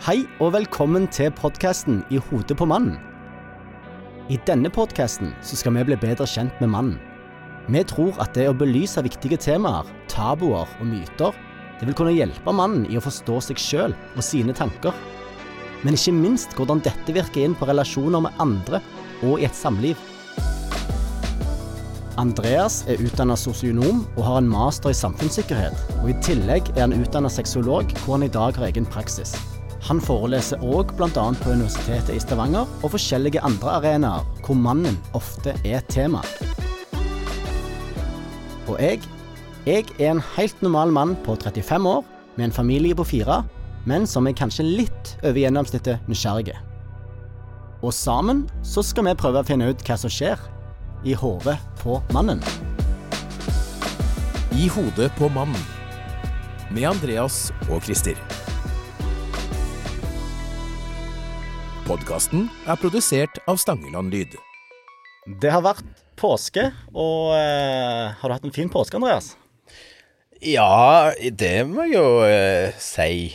Hei og velkommen til podkasten I hodet på mannen. I denne podkasten skal vi bli bedre kjent med mannen. Vi tror at det å belyse viktige temaer, tabuer og myter, det vil kunne hjelpe mannen i å forstå seg sjøl og sine tanker. Men ikke minst hvordan dette virker inn på relasjoner med andre og i et samliv. Andreas er utdanna sosionom og har en master i samfunnssikkerhet. Og I tillegg er han utdanna sexolog, hvor han i dag har egen praksis. Han foreleser òg bl.a. på Universitetet i Stavanger og forskjellige andre arenaer hvor mannen ofte er tema. Og jeg, jeg er en helt normal mann på 35 år med en familie på fire, men som er kanskje litt over gjennomsnittet nysgjerrige. Og sammen så skal vi prøve å finne ut hva som skjer i hodet på mannen. I hodet på mannen. Med Andreas og Christer. Podkasten er produsert av Stangeland Lyd. Det har vært påske, og eh, har du hatt en fin påske, Andreas? Ja, det må jeg jo eh, si.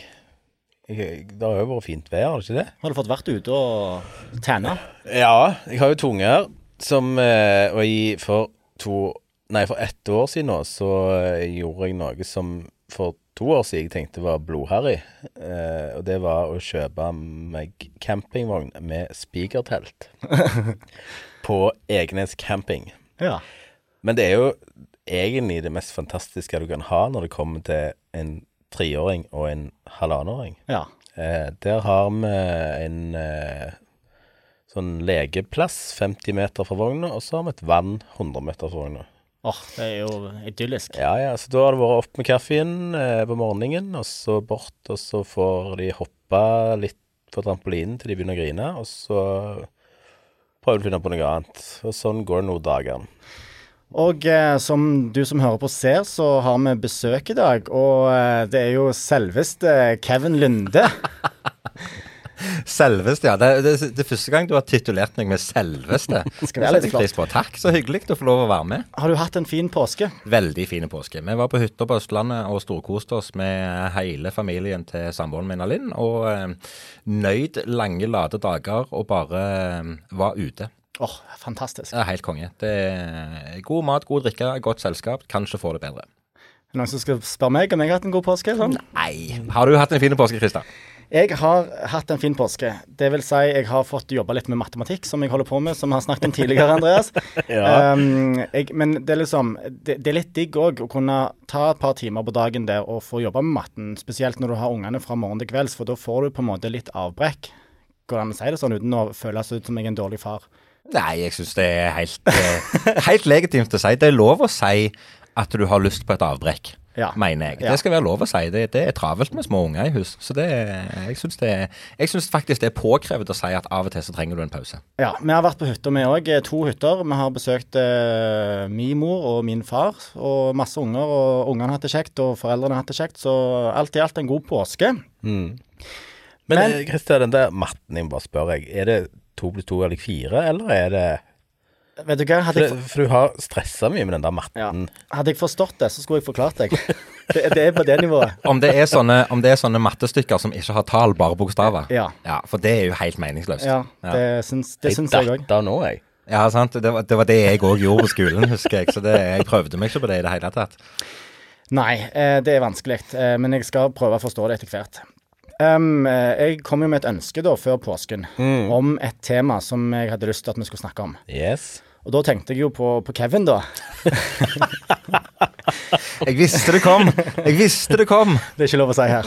Jeg- Det har jo vært fint vær, har det ikke det? Har du fått vært ute og tanna? Ja, jeg har jo tunger som eh, Og i, for to Nei, for ett år siden nå, så eh, gjorde jeg noe som for to år siden jeg tenkte var blodharry. Eh, og det var å kjøpe meg campingvogn med spikertelt. på Egenes camping. Ja. Men det er jo egentlig det mest fantastiske du kan ha når det kommer til en treåring og en halvannenåring. ja. Eh, der har vi en eh, sånn legeplass 50 meter fra vogna, og så har vi et vann 100 meter fra vogna. Åh, det er jo idyllisk. Ja, ja, så da har det vært opp med kaffen eh, på morgenen, og så bort, og så får de hoppe litt på trampolinen til de begynner å grine, og så prøver de å finne på noe annet. Og sånn går det noen dager. Og eh, som du som hører på ser, så har vi besøk i dag. Og eh, det er jo selveste Kevin Lunde. Selveste, ja. Det, det, det er første gang du har titulert meg med selveste. Skal være litt på. Takk, så hyggelig å få lov å være med. Har du hatt en fin påske? Veldig fine påske. Vi var på hytta på Østlandet og storkoste oss med hele familien til samboeren min Alinn. Og eh, nøyd lange, lade dager og bare eh, var ute. Åh, fantastisk. Det er helt konge. Det er god mat, god drikke, godt selskap. Kanskje får få det bedre. Noen som skal spørre meg om jeg har hatt en god påske? Sånn? Nei. Har du hatt en fin påske, Christer? Jeg har hatt en fin påske. Det vil si, jeg har fått jobba litt med matematikk, som jeg holder på med, som vi har snakket om tidligere, Andreas. um, jeg, men det er liksom Det, det er litt digg òg å kunne ta et par timer på dagen der og få jobba med matten. Spesielt når du har ungene fra morgen til kvelds, for da får du på en måte litt avbrekk. Går det an å si det sånn uten å føles ut som jeg er en dårlig far? Nei, jeg syns det er helt, eh, helt legitimt å si. Det er lov å si at du har lyst på et avbrekk. Ja. Mener jeg. Ja. Det skal være lov å si. Det, det er travelt med små unger i hus. Så det, jeg syns det Jeg syns faktisk det er påkrevet å si at av og til så trenger du en pause. Ja, vi har vært på hytta vi òg. To hytter. Vi har besøkt eh, min mor og min far og masse unger. Og ungene har hatt det kjekt, og foreldrene har hatt det kjekt. Så alt i alt en god påske. Men, Men- eh, Christer, den der matten, jeg bare spør jeg. Er det to pluss to er lik fire, eller er det Vet du hva, For, hadde jeg, det, for du har stressa mye med den der ja, matten. hadde jeg forstått det, så skulle jeg forklart deg. Det, det er på det nivået. Om det, er sånne, om det er sånne mattestykker som ikke har tall, bare bokstaver. Ja. For det er jo helt meningsløst. Ja, det syns, det syns jeg òg. datt av nå, jeg. Ja, sant. Det var det, var det jeg òg gjorde på skolen, husker jeg. Så det, jeg prøvde meg ikke på det i det hele tatt. Nei, eh, det er vanskelig. Eh, men jeg skal prøve å forstå det etter hvert. Um, eh, jeg kom jo med et ønske da før påsken om et tema som jeg hadde lyst til at vi skulle snakke om. Yes. Og da tenkte jeg jo på, på Kevin, da. Jeg visste det kom! Jeg visste det kom! Det er ikke lov å si her.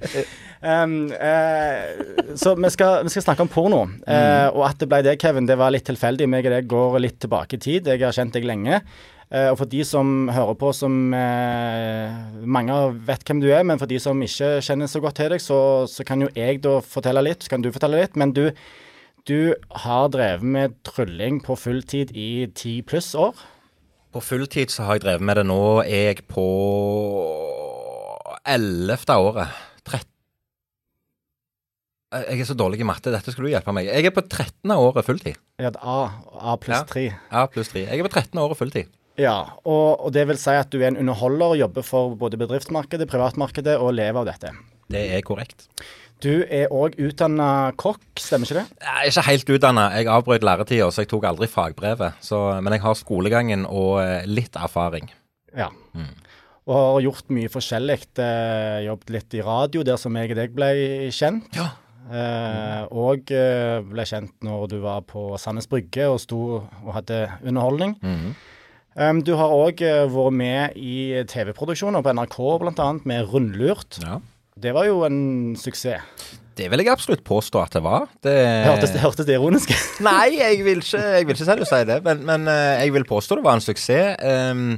um, uh, så vi skal, vi skal snakke om porno. Eh, og at det ble det, Kevin, det var litt tilfeldig. Meg og deg går litt tilbake i tid. Jeg har kjent deg lenge. Uh, og for de som hører på, som Mange vet hvem du er, men for de som ikke kjenner så godt til deg, så, så kan jo jeg da fortelle litt. Så kan du fortelle litt. Men du, du har drevet med trylling på fulltid i ti pluss år. På fulltid så har jeg drevet med det nå. Er jeg på ellevte året. Trett... Jeg er så dårlig i matte, dette skulle du hjelpe meg. Jeg er på 13. året fulltid. Ja, A, A pluss Ja. A pluss 3. Jeg er på 13. året fulltid. Ja, og, og det vil si at du er en underholder jobber for både bedriftsmarkedet, privatmarkedet og lever av dette. Det er korrekt. Du er òg utdanna kokk, stemmer ikke det? Jeg er ikke helt utdanna. Jeg avbrøt læretida, så jeg tok aldri fagbrevet. Så, men jeg har skolegangen og eh, litt erfaring. Ja. Og har gjort mye forskjellig. Eh, jobbet litt i radio, der som jeg og deg ble kjent. Ja. Eh, og eh, ble kjent når du var på Sandnes Brygge og sto og hadde underholdning. Mhm. Um, du har òg vært med i TV-produksjoner på NRK, bl.a. med Rundlurt. ja. Det var jo en suksess. Det vil jeg absolutt påstå at det var. Det, Hørtes hørtes det ironisk? Nei, jeg vil ikke, jeg vil ikke si det, men, men eh, jeg vil påstå det var en suksess. Um,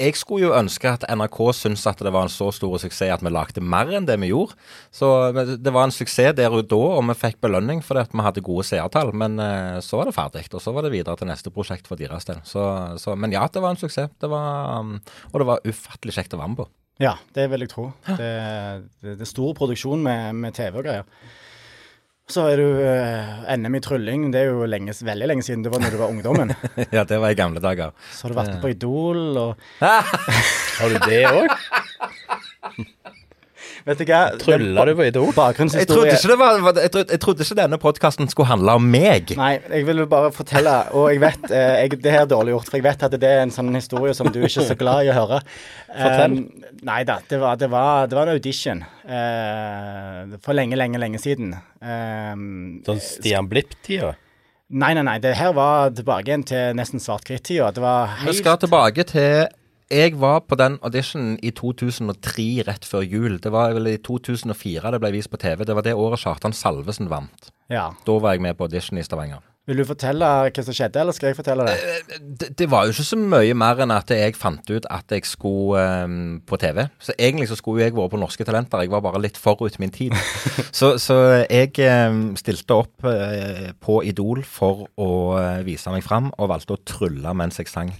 jeg skulle jo ønske at NRK syntes at det var en så stor suksess at vi lagde mer enn det vi gjorde. Så det var en suksess der og da, og vi fikk belønning fordi vi hadde gode seertall. Men eh, så var det ferdig, og så var det videre til neste prosjekt for deres del. Så, så, men ja, det var en suksess. Det var, um, og det var ufattelig kjekt å være med på. Ja, det vil jeg tro. Det, det, det er stor produksjon med, med TV og greier. Så er du eh, NM i trylling. Det er jo lenge, veldig lenge siden. Det var når du var ungdommen. ja, det var i gamle dager. Så har du vært med på Idol og Har du det òg? Vet du hva? Trylla du på Idol? Jeg trodde ikke, det var, jeg trodde, jeg trodde ikke denne podkasten skulle handle om meg. Nei, jeg vil bare fortelle, og jeg vet eh, jeg, Det her er dårlig gjort, for jeg vet at det er en sånn historie som du ikke er så glad i å høre. Fortell. Eh, nei da, det var, det, var, det var en audition uh, for lenge, lenge, lenge siden. Eh, Sånn Stian Blipp-tida? nei, nei, nei. Det her var tilbake igjen til nesten svart-hvitt-tida. Det Vi skal tilbake til Jeg var på den auditionen i 2003, rett før jul. Det var vel i 2004 det ble vist på TV. Det var det året Kjartan Salvesen vant. Ja. Da var jeg med på audition i Stavanger. Vil du fortelle hva som skjedde, eller skal jeg fortelle det? Det, det var jo ikke så mye mer enn at jeg fant ut at jeg skulle um, på TV. Så egentlig så skulle jeg vært på Norske Talenter. Jeg var bare litt forut min tid. så, så jeg um, stilte opp uh, på Idol for å eh, vise meg fram, og valgte å trylle mens jeg sang.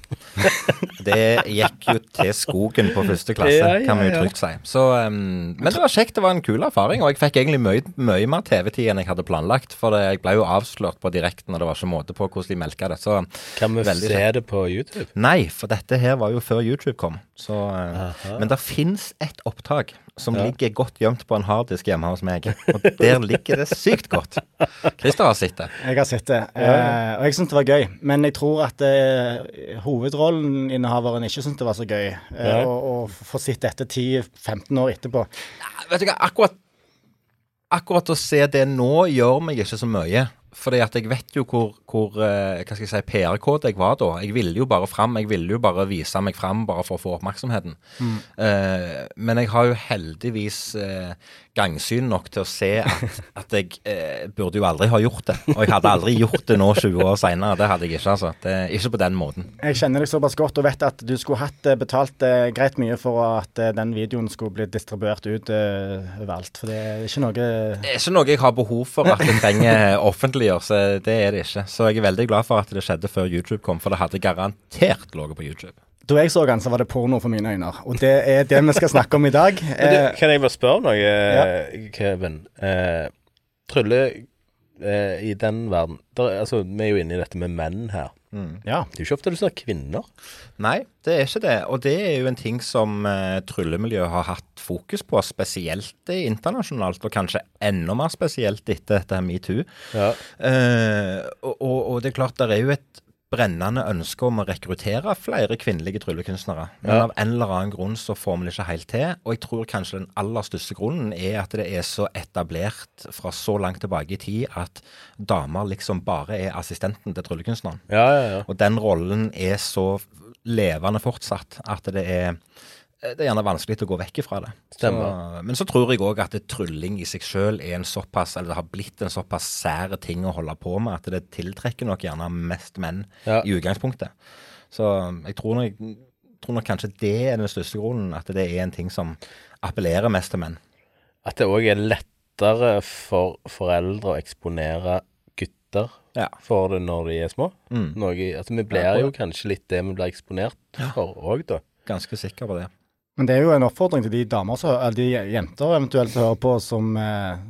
det gikk jo til skogen på første klasse, Ja, ja, kan vi jo trygt si. Så, um, men det var kjekt. Det var en kul erfaring, og jeg fikk egentlig mye, mye mer TV-tid enn jeg hadde planlagt. For det, jeg ble jo avslørt på direkten, og det var ikke måte på hvordan de melka det. Så Kan vi Veldig se det på YouTube? Nei, for dette her var jo før YouTube kom. Så, eh, men det fins et opptak som Ja. ligger godt gjemt på en harddisk hjemme hos meg. Og der ligger det sykt godt. Christer har sett det. Jeg har sett det, eh, og jeg syns det var gøy. Men jeg tror at eh, hovedrolleninnehaveren ikke syntes det var så gøy eh, Ja. å, å få sett dette 10-15 år etterpå. Vet du hva, akkurat, akkurat å se det nå gjør meg ikke så mye. Fordi at jeg vet jo hvor, hvor eh, hva skal jeg si, PR-kode jeg var da. Jeg ville jo bare fram. Jeg ville jo bare vise meg fram bare for å få oppmerksomheten. Eh, men jeg har jo heldigvis eh, gangsyn nok til å se at, at jeg eh, burde jo aldri ha gjort det. Og jeg hadde aldri gjort det nå 20 år seinere. Det hadde jeg ikke, altså. Det, ikke på den måten. Jeg kjenner deg såpass godt og vet at du skulle hatt eh, betalt eh, greit mye for at eh, den videoen skulle bli distribuert ut eh, overalt. For det er ikke noe Det er ikke noe jeg har behov for at jeg trenger offentliggjøre, så det er det ikke. Så jeg er veldig glad for at det skjedde før YouTube kom, for det hadde garantert ligget på YouTube. Da jeg så den, så var det porno for mine øyne. Og det er det vi skal snakke om i dag. Du, Eh, kan jeg bare spørre noe, ja. Kevin? Eh, Trylle eh, i den verden der, altså, Vi er jo inne i dette med menn her. ja. Det er jo ikke ofte du ser kvinner. Nei, det er ikke det. Og det er jo en ting som eh, tryllemiljøet har hatt fokus på, spesielt eh, internasjonalt, og kanskje enda mer spesielt etter dette metoo. Ja. Eh, og, og, og det er klart, det er jo et brennende ønske om å rekruttere flere kvinnelige tryllekunstnere. Men Ja. av en eller annen grunn så får vi det ikke helt til. Og jeg tror kanskje den aller største grunnen er at det er så etablert fra så langt tilbake i tid at damer liksom bare er assistenten til tryllekunstneren. Ja, ja, ja. Og den rollen er så levende fortsatt at det er det er gjerne vanskelig å gå vekk fra det. Så, men så tror jeg òg at det, trylling i seg sjøl er en såpass, eller det har blitt en såpass sære ting å holde på med, at det tiltrekker nok gjerne mest menn Ja. i utgangspunktet. Så jeg tror nok, tror nok kanskje det er den største grunnen, at det er en ting som appellerer mest til menn. At det òg er lettere for foreldre å eksponere gutter Ja. for det når de er små. Mm. Noe, altså, vi blir jo kanskje litt det vi blir eksponert for òg, da. Ganske sikker på det. Men det er jo en oppfordring til de damer så, eller de jenter eventuelt som hører på, som eh,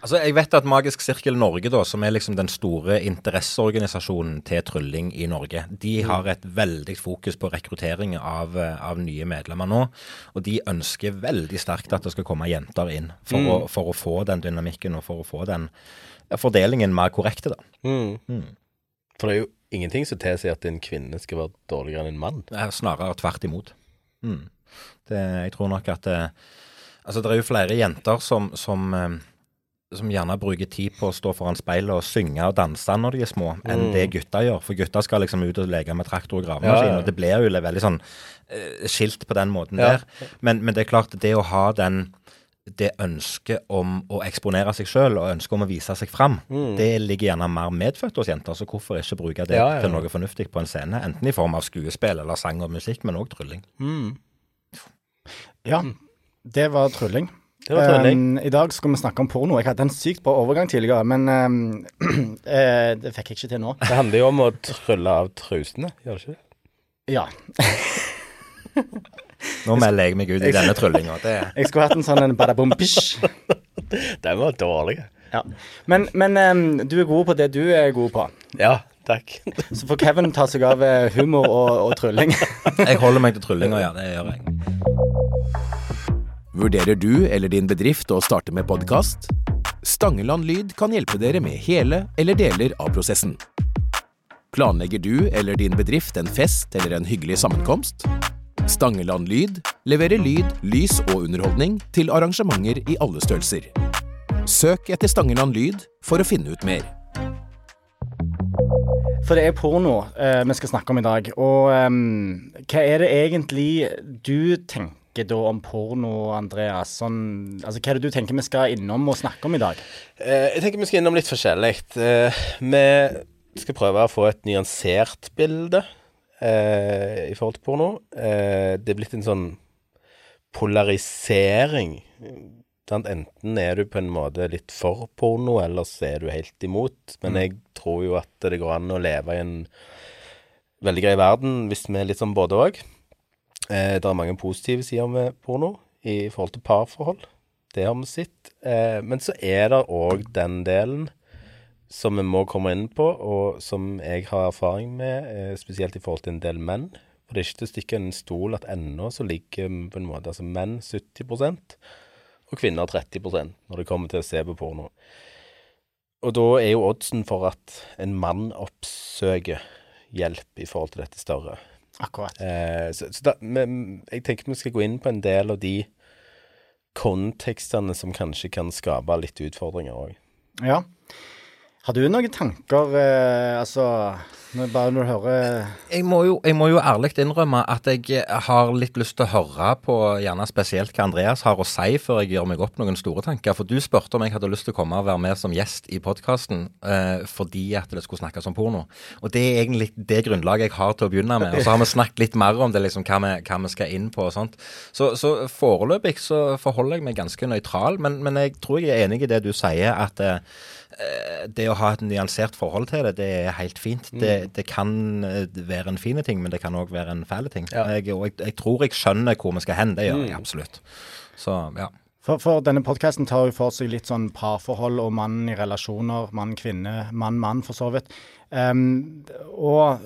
Altså, Jeg vet at Magisk Sirkel Norge, da, som er liksom den store interesseorganisasjonen til trylling i Norge, de har et veldig fokus på rekruttering av, eh, av nye medlemmer nå. Og de ønsker veldig sterkt at det skal komme jenter inn, for, å, for å få den dynamikken og for å få den fordelingen mer korrekte. da. Mm. For det er jo ingenting som tilsier at en kvinne skal være dårligere enn en mann. Er Snarere tvert imot. Mm. Det, jeg tror nok at det, Altså, det er jo flere jenter som, som, eh, som gjerne bruker tid på å stå foran speilet og synge og danse når de er små, enn det gutta gjør. For gutta skal liksom ut og leke med traktor og gravemaskin, Ja, ja. og det blir jo veldig sånn eh, skilt på den måten Ja. der. Men, men det er klart, det å ha den det ønsket om å eksponere seg sjøl og ønsket om å vise seg fram, det ligger gjerne mer medfødt hos jenter. Så hvorfor ikke bruke det til noe fornuftig på en scene? Enten i form av skuespill eller sang og musikk, men òg trylling. Ja, det var trylling. Det var trylling. Um, I dag skal vi snakke om porno. Jeg hadde en sykt bra overgang tidligere, men um, uh, det fikk jeg ikke til nå. Det handler jo om å trylle av trusene, gjør det ikke det? Ja. Nå melder jeg meg ut i denne tryllinga. Jeg skulle hatt en sånn en badabom bish. Den var dårlig. Ja. Men, men um, du er god på det du er god på. Ja, takk. Så får Kevin ta seg av eh, humor og, og trylling. Jeg holder meg til tryllinga, ja. Det gjør jeg. Vurderer du eller din bedrift å starte med podkast? Stangeland Lyd kan hjelpe dere med hele eller deler av prosessen. Planlegger du eller din bedrift en fest eller en hyggelig sammenkomst? Stangeland Lyd leverer lyd, lys og underholdning til arrangementer i alle størrelser. Søk etter Stangeland Lyd for å finne ut mer. For det er porno eh, vi skal snakke om i dag. Og em, hva er det egentlig du tenker da om porno, Andreas? Sånn, altså, hva er det du tenker vi skal innom og snakke om i dag? Eh, jeg tenker vi skal innom litt forskjellig. Eh, vi skal prøve å få et nyansert bilde eh, i forhold til porno. Eh, det er blitt en sånn polarisering. Sant? Enten er du på en måte litt for porno, eller så er du helt imot. Men jeg tror jo at det går an å leve i en veldig grei verden hvis vi er litt sånn både òg. Eh, det er mange positive sider med porno i forhold til parforhold. Det har vi sett. Eh, men så er det òg den delen som vi må komme inn på, og som jeg har erfaring med, eh, spesielt i forhold til en del menn. For det er ikke til å stikke en stol at ennå så ligger på en måte altså menn 70% og kvinner 30% når det kommer til å se på porno. Og da er jo oddsen for at en mann oppsøker hjelp i forhold til dette større. Akkurat. Eh, så så da, men jeg tenker vi skal gå inn på en del av de kontekstene som kanskje kan skape litt utfordringer òg. Ja. Har du noen tanker, eh, altså når, Bare når du hører Jeg må, jo, jeg må jo ærlig innrømme at jeg har litt lyst til å høre på gjerne spesielt hva Andreas har å si, før jeg gjør meg opp noen store tanker. For du spurte om jeg hadde lyst til å komme og være med som gjest i podkasten eh, fordi at det skulle snakkes om porno. Og det er egentlig det grunnlaget jeg har til å begynne med. Og så har vi snakket litt mer om det, liksom hva vi, hva vi skal inn på og sånt. Så, så foreløpig så forholder jeg meg ganske nøytral, men, men jeg tror jeg er enig i det du sier, at eh, det å ha et nyansert forhold til det, det er helt fint. Det, det kan eh, være en fin ting, men det kan òg være en fæl ting. Ja. Jeg, og jeg, jeg tror jeg skjønner hvor vi skal hen. Det gjør jeg absolutt. Så ja. For, for denne podkasten tar jo for seg litt sånn parforhold og mann i relasjoner, mann-kvinne, mann-mann for så vidt. Um, og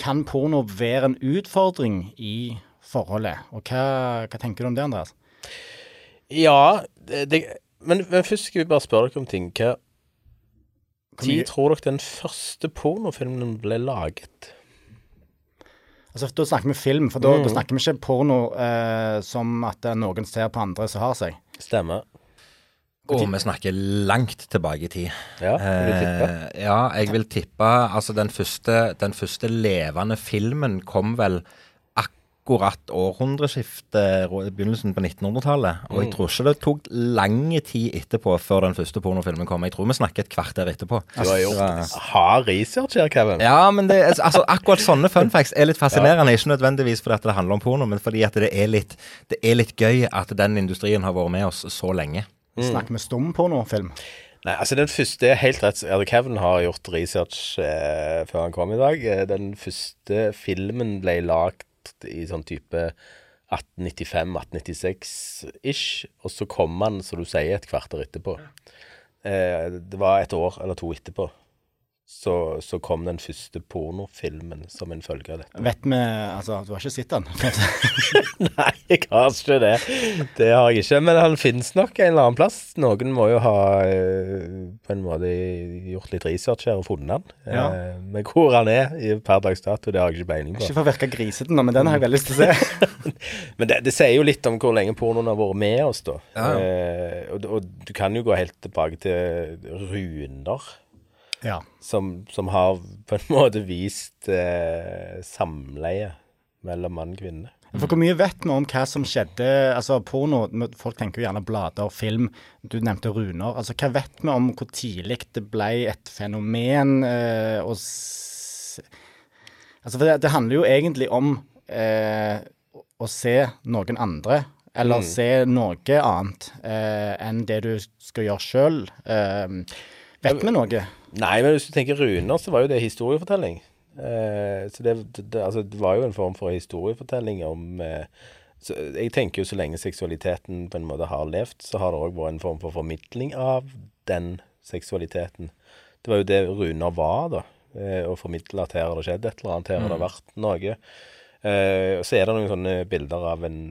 kan porno være en utfordring i forholdet? Og hva, hva tenker du om det, Andreas? Ja, det, det, men, men først skal vi bare spørre dere om ting. Hva Hvor mye- tror dere den første pornofilmen ble laget? Altså, Da snakker vi film, for da, da snakker vi ikke porno eh, som at er noen ser på andre som har seg. Stemmer. Og vi snakker langt tilbake i tid. Ja, vil du tippe? Eh, ja, jeg vil tippe Altså, den første, den første levende filmen kom vel akkurat århundreskiftet, begynnelsen på 1900-tallet. Og Mm. jeg tror ikke det tok lang tid etterpå før den første pornofilmen kom. Jeg tror vi snakker et kvarter etterpå. Du har gjort hard research her, Kevin. Ja, men det, altså, akkurat sånne fun facts er litt fascinerende. Ikke nødvendigvis fordi at det handler om porno, men fordi at det er litt, det er litt gøy at den industrien har vært med oss så lenge. Snakker vi stumpornofilm? Nei, altså den første er helt rett. Altså, Kevin har gjort research eh, før han kom i dag. Eh, Den første filmen ble lagd i sånn type 1895-1896-ish, og så kom han, som du sier, et kvarter etterpå. eh, det var et år eller to etterpå, så, så kom den første pornofilmen som en følge av dette. Vet vi Altså, du har ikke sett den? Nei, jeg har ikke det. Det har jeg ikke. Men han finnes nok en eller annen plass. Noen må jo ha eh, på en måte gjort litt research her og funnet. Ja. Eh, men hvor han er i- per dags dato, det har jeg ikke peiling på. Ikke for å virke grisete nå, men den har jeg veldig lyst til å se. Men det, det sier jo litt om hvor lenge pornoen har vært med oss, da. Ja, Eh, og, og du kan jo gå helt tilbake til runer. Ja. Som, som har på en måte vist eh, samleie mellom mann og kvinne. For hvor mye vet vi om hva som skjedde Altså, porno Folk tenker jo gjerne blader, film. Du nevnte runer. Altså, hva vet vi om hvor tidlig det ble et fenomen eh, og Altså, for det, det handler jo egentlig om eh, å se noen andre, eller se noe annet eh, enn det du skal gjøre sjøl. Eh, vet vi noe? Nei, men hvis du tenker runer, så var jo det historiefortelling. Eh, så det, det, altså, det var jo en form for historiefortelling om eh, så Jeg tenker jo så lenge seksualiteten på en måte har levd, så har det òg vært en form for formidling av den seksualiteten. Det var jo det runer var, da. Eh, å formidle at her har det skjedd et eller annet, her har det vært noe. Eh, og så er det noen sånne bilder av en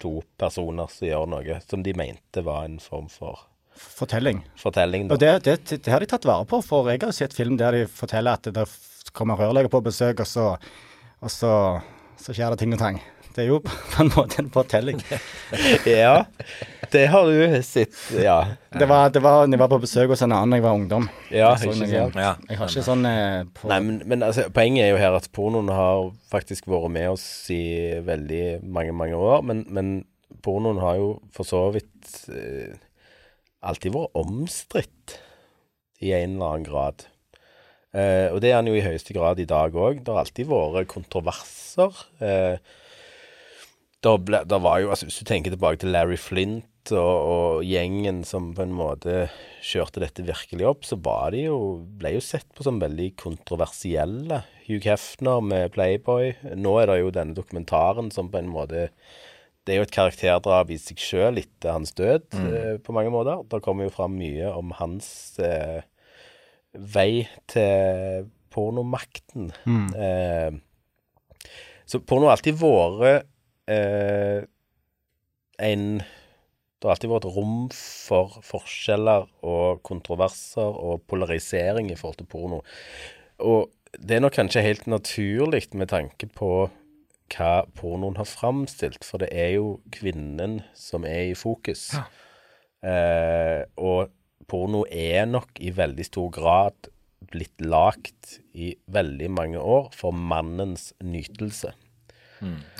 to personer som gjør noe som de mente var en form for Fortelling. fortelling. Da. Og det, det, det har de tatt vare på, for jeg har sett film der de forteller at det kommer rørlegger på besøk, og så, og så, så skjer det ting og tang. Det er jo på en måte en fortelling. Ja, det har du sett. Ja. Det var, det var, jeg var på besøk hos en annen da jeg var ungdom. Ja, Jeg? Ja. Jeg har ikke sånn eh, på Nei, men, men altså, poenget er jo her at pornoen har faktisk vært med oss i veldig mange, mange år. Men, men pornoen har jo for så vidt eh, alltid vært omstridt i en eller annen grad. Eh, og det er han jo i høyeste grad i dag òg. Det har alltid vært kontroverser. Eh, da ble, da var jo, altså Hvis du tenker tilbake til Larry Flint og, og gjengen som på en måte kjørte dette virkelig opp, så var de jo, ble jo sett på som veldig kontroversielle. Hugh Hefner med Playboy. Nå er det jo denne dokumentaren som på en måte Det er jo et karakterdrap i seg sjøl etter hans død, eh, på mange måter. Det kommer jo fram mye om hans eh, vei til pornomakten. Eh, så porno har alltid vært eh, en Det har alltid vært et rom for forskjeller og kontroverser og polarisering i forhold til porno. Og det er nok kanskje helt naturlig med tanke på hva pornoen har framstilt, for det er jo kvinnen som er i fokus. Eh, og porno er nok i veldig stor grad blitt lagt i veldig mange år for mannens nytelse.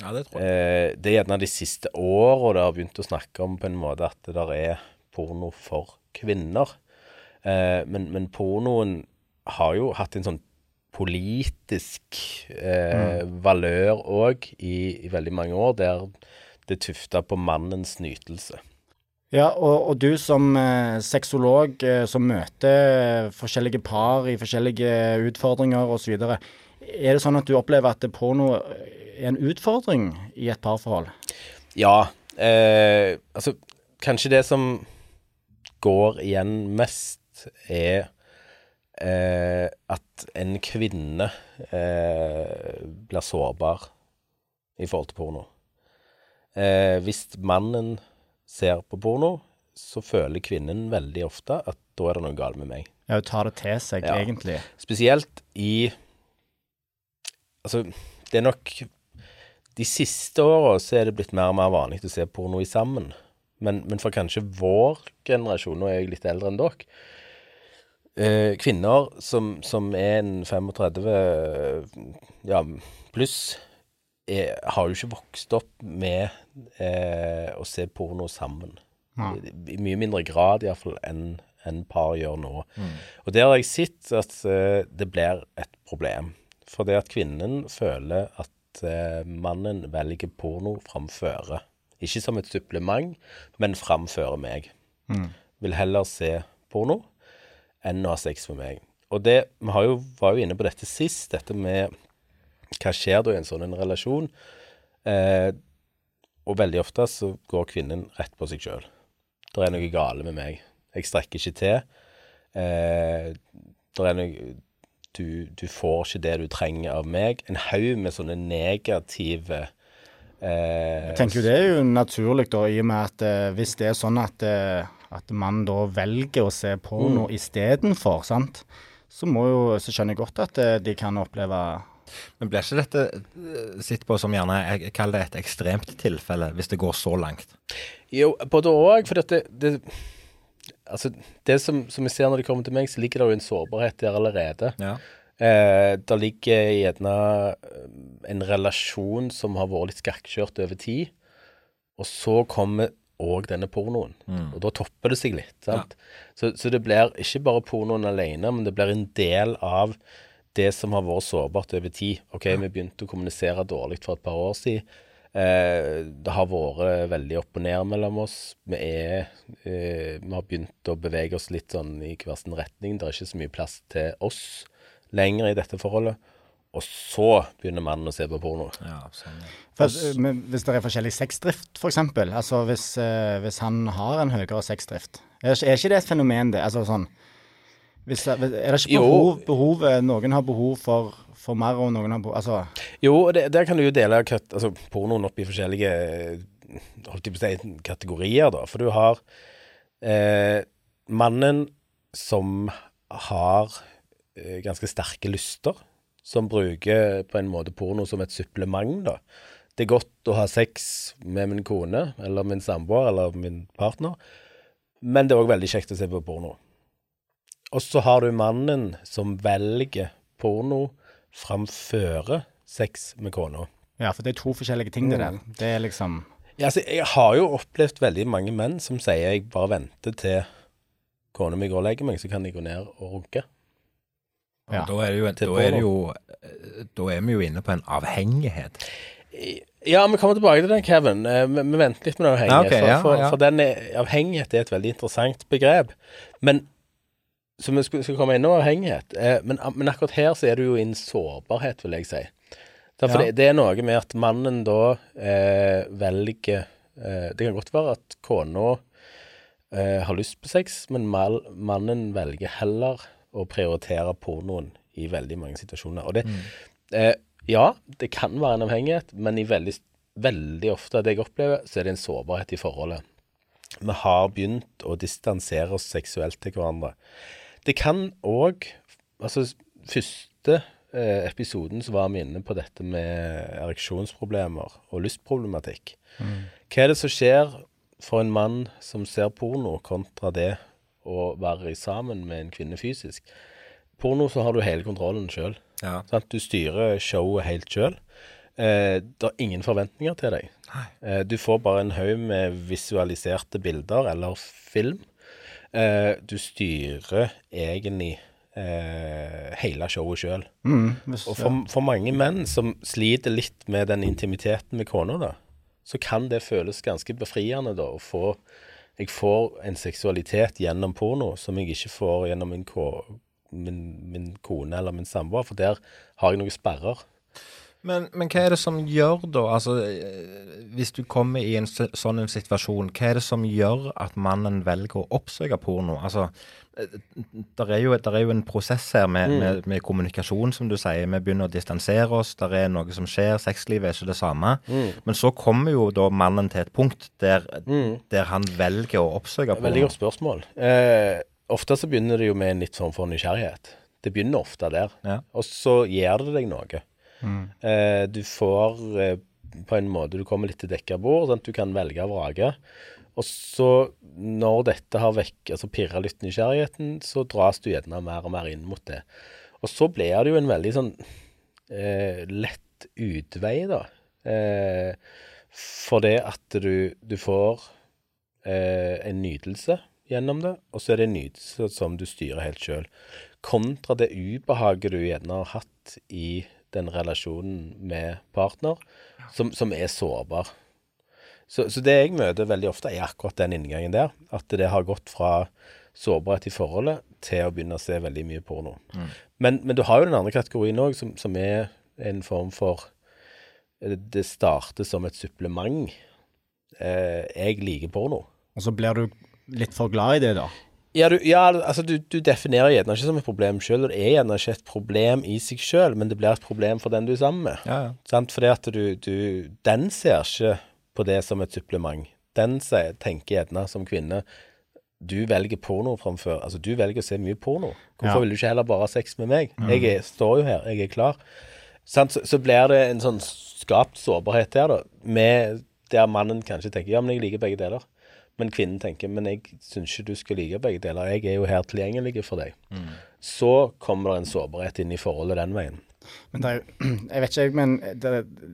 Ja, det tror jeg. Eh, det er gjerne de siste åra det har begynt å snakke om på en måte at det der er porno for kvinner. Eh, men, men pornoen har jo hatt en sånn politisk eh, valør òg i, i veldig mange år, der det tufta på mannens nytelse. Ja, og, og du som eh, sexolog eh, som møter forskjellige par i forskjellige utfordringer osv. Er det sånn at du opplever at porno er en utfordring i et parforhold? Ja. Eh, altså, kanskje det som går igjen mest, er eh, at en kvinne eh, blir sårbar i forhold til porno. Eh, hvis mannen ser på porno, så føler kvinnen veldig ofte at da er det noe galt med meg. Ja, hun tar det til seg, Ja. egentlig. Spesielt i Altså, det er nok De siste åra så er det blitt mer og mer vanlig å se porno i sammen. Men, men for kanskje vår generasjon, nå er jeg litt eldre enn dere eh, Kvinner som, som er en 35 ja, pluss, er, har jo ikke vokst opp med uh, å se porno sammen. Ja. I, I mye mindre grad iallfall enn en par gjør nå. Og der har jeg sett at uh, det blir et problem. For det at kvinnen føler at mannen velger porno framføre. Ikke som et supplement, men framfører meg. Vil heller se porno enn å ha sex for meg. Og det, vi jo, var jo inne på dette sist, dette med hva skjer da i en sånn en relasjon? Eh, og veldig ofte så går kvinnen rett på seg sjøl. Det er noe gale med meg. Jeg strekker ikke til. Eh, det er noe du, du får ikke det du trenger av meg. En haug med sånne negative Jeg tenker jo Det er jo naturlig, da, i og med at eh, hvis det er sånn at, eh, at man da velger å se porno mm. istedenfor, sant, så, må jo, så skjønner jeg godt at eh, de kan oppleve Men blir ikke dette eh, sett på som gjerne jeg kaller det et ekstremt tilfelle, hvis det går så langt? Jo, både òg. For det, det Altså, det som, som jeg ser når de kommer til meg, så ligger det jo en sårbarhet der allerede. Ja. Eh, det ligger gjerne eh, en relasjon som har vært litt skakkjørt over tid. Og så kommer òg denne pornoen. Mm. Og da topper det seg litt. sant? Ja. Så, så, det blir ikke bare pornoen alene, men det blir en del av det som har vært sårbart over tid. OK, ja. vi begynte å kommunisere dårlig for et par år siden. Eh, det har vært veldig opp og ned mellom oss. Vi er eh, Vi har begynt å bevege oss litt sånn i hver sin retning. Det er ikke så mye plass til oss lenger i dette forholdet. Og så begynner mannen å se på porno. Ja, sånn. For, men, hvis det er forskjellig sexdrift, f.eks. Altså hvis, eh, hvis han har en høyere sexdrift, er, er ikke det et fenomen, det? Altså sånn hvis, er det ikke behov, behov, Noen har behov for, for mer, og noen har behov Altså Jo, det, der kan du jo dele altså, pornoen opp i forskjellige holdt jeg på å si, kategorier, da. For du har eh, mannen som har ganske sterke lyster, som bruker på en måte porno som et supplement, da. Det er godt å ha sex med min kone eller min samboer eller min partner, men det er òg veldig kjekt å se på porno. Og så har du mannen som velger porno framføre sex med kona. Ja, for det er to forskjellige ting, det der. Mm. Det er liksom ja, altså, Jeg har jo opplevd veldig mange menn som sier jeg bare venter til kona mi går og legger meg, så kan jeg gå ned og runke. Ja. Da, er jo, da, er jo, da er vi jo inne på en avhengighet. Ja, vi kommer tilbake til den, Kevin. Eh, vi, vi venter litt med den avhengighet. Okay, ja, for, for, for den er, avhengighet er et veldig interessant begrep. Men så vi skal, skal komme innom avhengighet. Eh, men, men, akkurat her så er det jo en sårbarhet, vil jeg si. For ja. det, det, er noe med at mannen da eh, velger eh, Det kan godt være at kona eh, har lyst på sex, men mal, mannen velger heller å prioritere pornoen i veldig mange situasjoner. Og det mm. Eh, ja, det kan være en avhengighet, men i veldig, veldig ofte det jeg opplever, så er det en sårbarhet i forholdet. Vi har begynt å distansere oss seksuelt til hverandre. Det kan òg Altså, første eh, episoden så var vi inne på dette med ereksjonsproblemer og lystproblematikk. Mm. Hva er det som skjer for en mann som ser porno, kontra det å være sammen med en kvinne fysisk? Porno så har du hele kontrollen sjøl. Ja. Du styrer showet helt sjøl. Eh, det er ingen forventninger til deg. Eh, du får bare en haug med visualiserte bilder eller film eh, du styrer egentlig eh, hele showet sjøl. Mm, og for, for, mange menn som sliter litt med den intimiteten med kona, da, så kan det føles ganske befriende da, å få Jeg får en seksualitet gjennom porno som jeg ikke får gjennom min, min, min kone eller min samboer, for der har jeg noen sperrer. Men, men, hva er det som gjør, da altså, eh, Hvis du kommer i en sånn en situasjon, hva er det som gjør at mannen velger å oppsøke porno? Altså, eh, der er, jo, der er jo en prosess her med, mm. med, med, kommunikasjon, som du sier. Vi begynner å distansere oss, der er noe som skjer. Sexlivet er ikke det samme. Mm. Men så kommer jo da mannen til et punkt der, mm. der han velger å oppsøke porno. Veldig godt spørsmål. Eh, ofte så begynner det jo med en litt sånn for nysgjerrighet. Det begynner ofte der. Ja. Og så gjør det deg noe. Mm. Eh, du får eh, på en måte Du kommer litt til dekka bord, sånn at du kan velge og vrake. Og så, når dette har vekk, altså pirra litt nysgjerrigheten, så dras du gjerne mer og mer inn mot det. Og så blir det jo en veldig sånn eh, lett utvei, da. Eh, for det at du, du får eh, en nytelse gjennom det, og så er det en nytelse som du styrer helt sjøl. Kontra det ubehaget du gjerne har hatt i den relasjonen med partner, som, som er sårbar. Så, så, det jeg møter veldig ofte, er akkurat den inngangen der. At det har gått fra sårbarhet i forholdet til å begynne å se veldig mye porno. Mm. Men, men, du har jo den andre kategorien òg, som, som, er en form for Det starter som et supplement. Eh, jeg liker porno. Og så blir du litt for glad i det, da? Ja, du, ja altså du, du definerer gjerne ikke som et problem sjøl, og det er gjerne ikke et problem i seg sjøl, men det blir et problem for den du er sammen med. Ja, ja. Sant? Fordi at du, du Den ser ikke på det som et supplement. Den ser, tenker gjerne som kvinne Du velger porno framfor Altså, du velger å se mye porno. Hvorfor Ja. vil du ikke heller bare ha sex med meg? Jeg er, står jo her, jeg er klar. Sant? Så, så blir det en sånn skapt sårbarhet der, da. Med der mannen kanskje tenker ja, men jeg liker begge deler. Men kvinnen tenker men jeg syns ikke du skal like begge deler. Jeg er jo her tilgjengelig for deg. Så kommer det en sårbarhet inn i forholdet den veien. Men det er jo Jeg vet ikke, men det,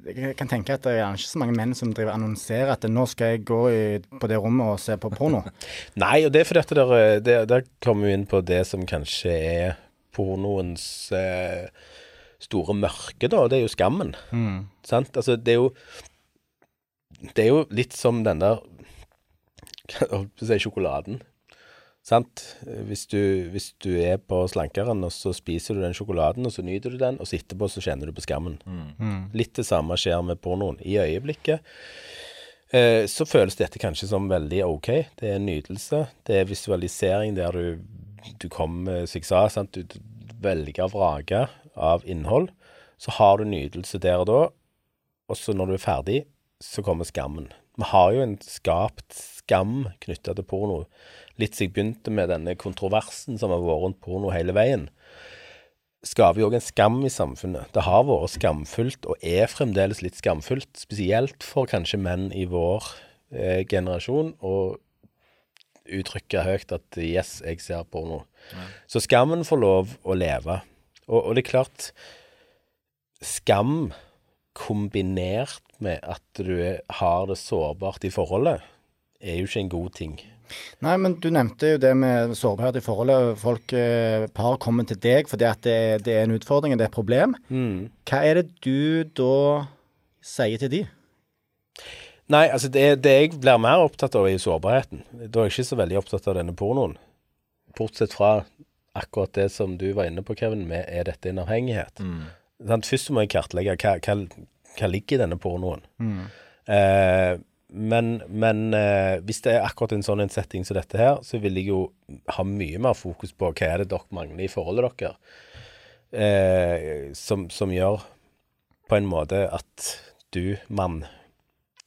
jeg kan tenke at det er ikke så mange menn som driver annonserer at nå skal jeg gå i, på det rommet og se på porno. Nei, og det er fordi at der, der, der kommer vi inn på det som kanskje er pornoens eh, store mørke, da. Det er jo skammen. Sant? Altså, det er jo Det er jo litt som den der Jeg holdt på å si sjokoladen. Sant? Hvis du, hvis du er på slankeren, og så spiser du den sjokoladen, og så nyter du den, og så etterpå så kjenner du på skammen. Litt det samme skjer med pornoen. I øyeblikket eh, så føles dette kanskje som veldig OK. Det er nydelse, nytelse. Det er visualisering der du, du kommer, som jeg sa, sant? du, du velger og vraker av innhold. Så har du nytelse der og da, og så når du er ferdig, så kommer skammen. Vi har jo en skapt skam knytta til porno. Litt siden jeg begynte med denne kontroversen som har vært rundt porno hele veien. Skaper jo òg en skam i samfunnet. Det har vært skamfullt, og er fremdeles litt skamfullt. Spesielt for kanskje menn i vår eh, generasjon å uttrykke høyt at 'yes, jeg ser porno'. Så skammen får lov å leve. Og, og det er klart Skam kombinert med at du har det sårbart i forholdet, er jo ikke en god ting. Nei, men du nevnte jo det med sårbarhet i forholdet. Folk, eh, par kommer til deg fordi at det, det er en utfordring, det er et problem. Hva er det du da sier til de? Nei, altså det, det jeg blir mer opptatt av, er jo sårbarheten. Da er jeg ikke så veldig opptatt av denne pornoen. Bortsett fra akkurat det som du var inne på, Kevin, med er dette en avhengighet. Sant? Først må jeg kartlegge hva, hva, hva ligger i denne pornoen. Eh, men men eh, hvis det er akkurat en sånn en setting som dette her, så vil jeg jo ha mye mer fokus på hva er det dere mangler i forholdet deres, eh, som, som gjør på en måte at du, mann,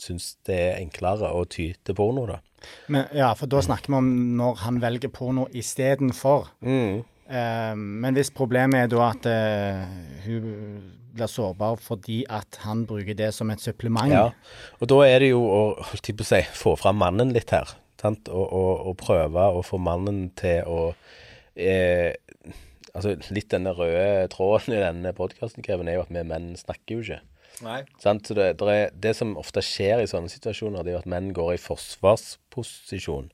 syns det er enklere å ty til porno, da. Men, ja, for da snakker vi om når han velger porno istedenfor. Mm. Eh, men hvis problemet er da at eh, hun blir sårbar fordi at han bruker det som et supplement Ja. Og da er det jo å holdt jeg på å si, få fram mannen litt her. Sant? Og, og, og prøve å få mannen til å eh, Altså litt denne røde tråden i denne podkasten, Kevin, er jo at vi menn snakker jo ikke. Nei. Sant? Så det, det, er, det som ofte skjer i sånne situasjoner, det er jo at menn går i forsvarsposisjon.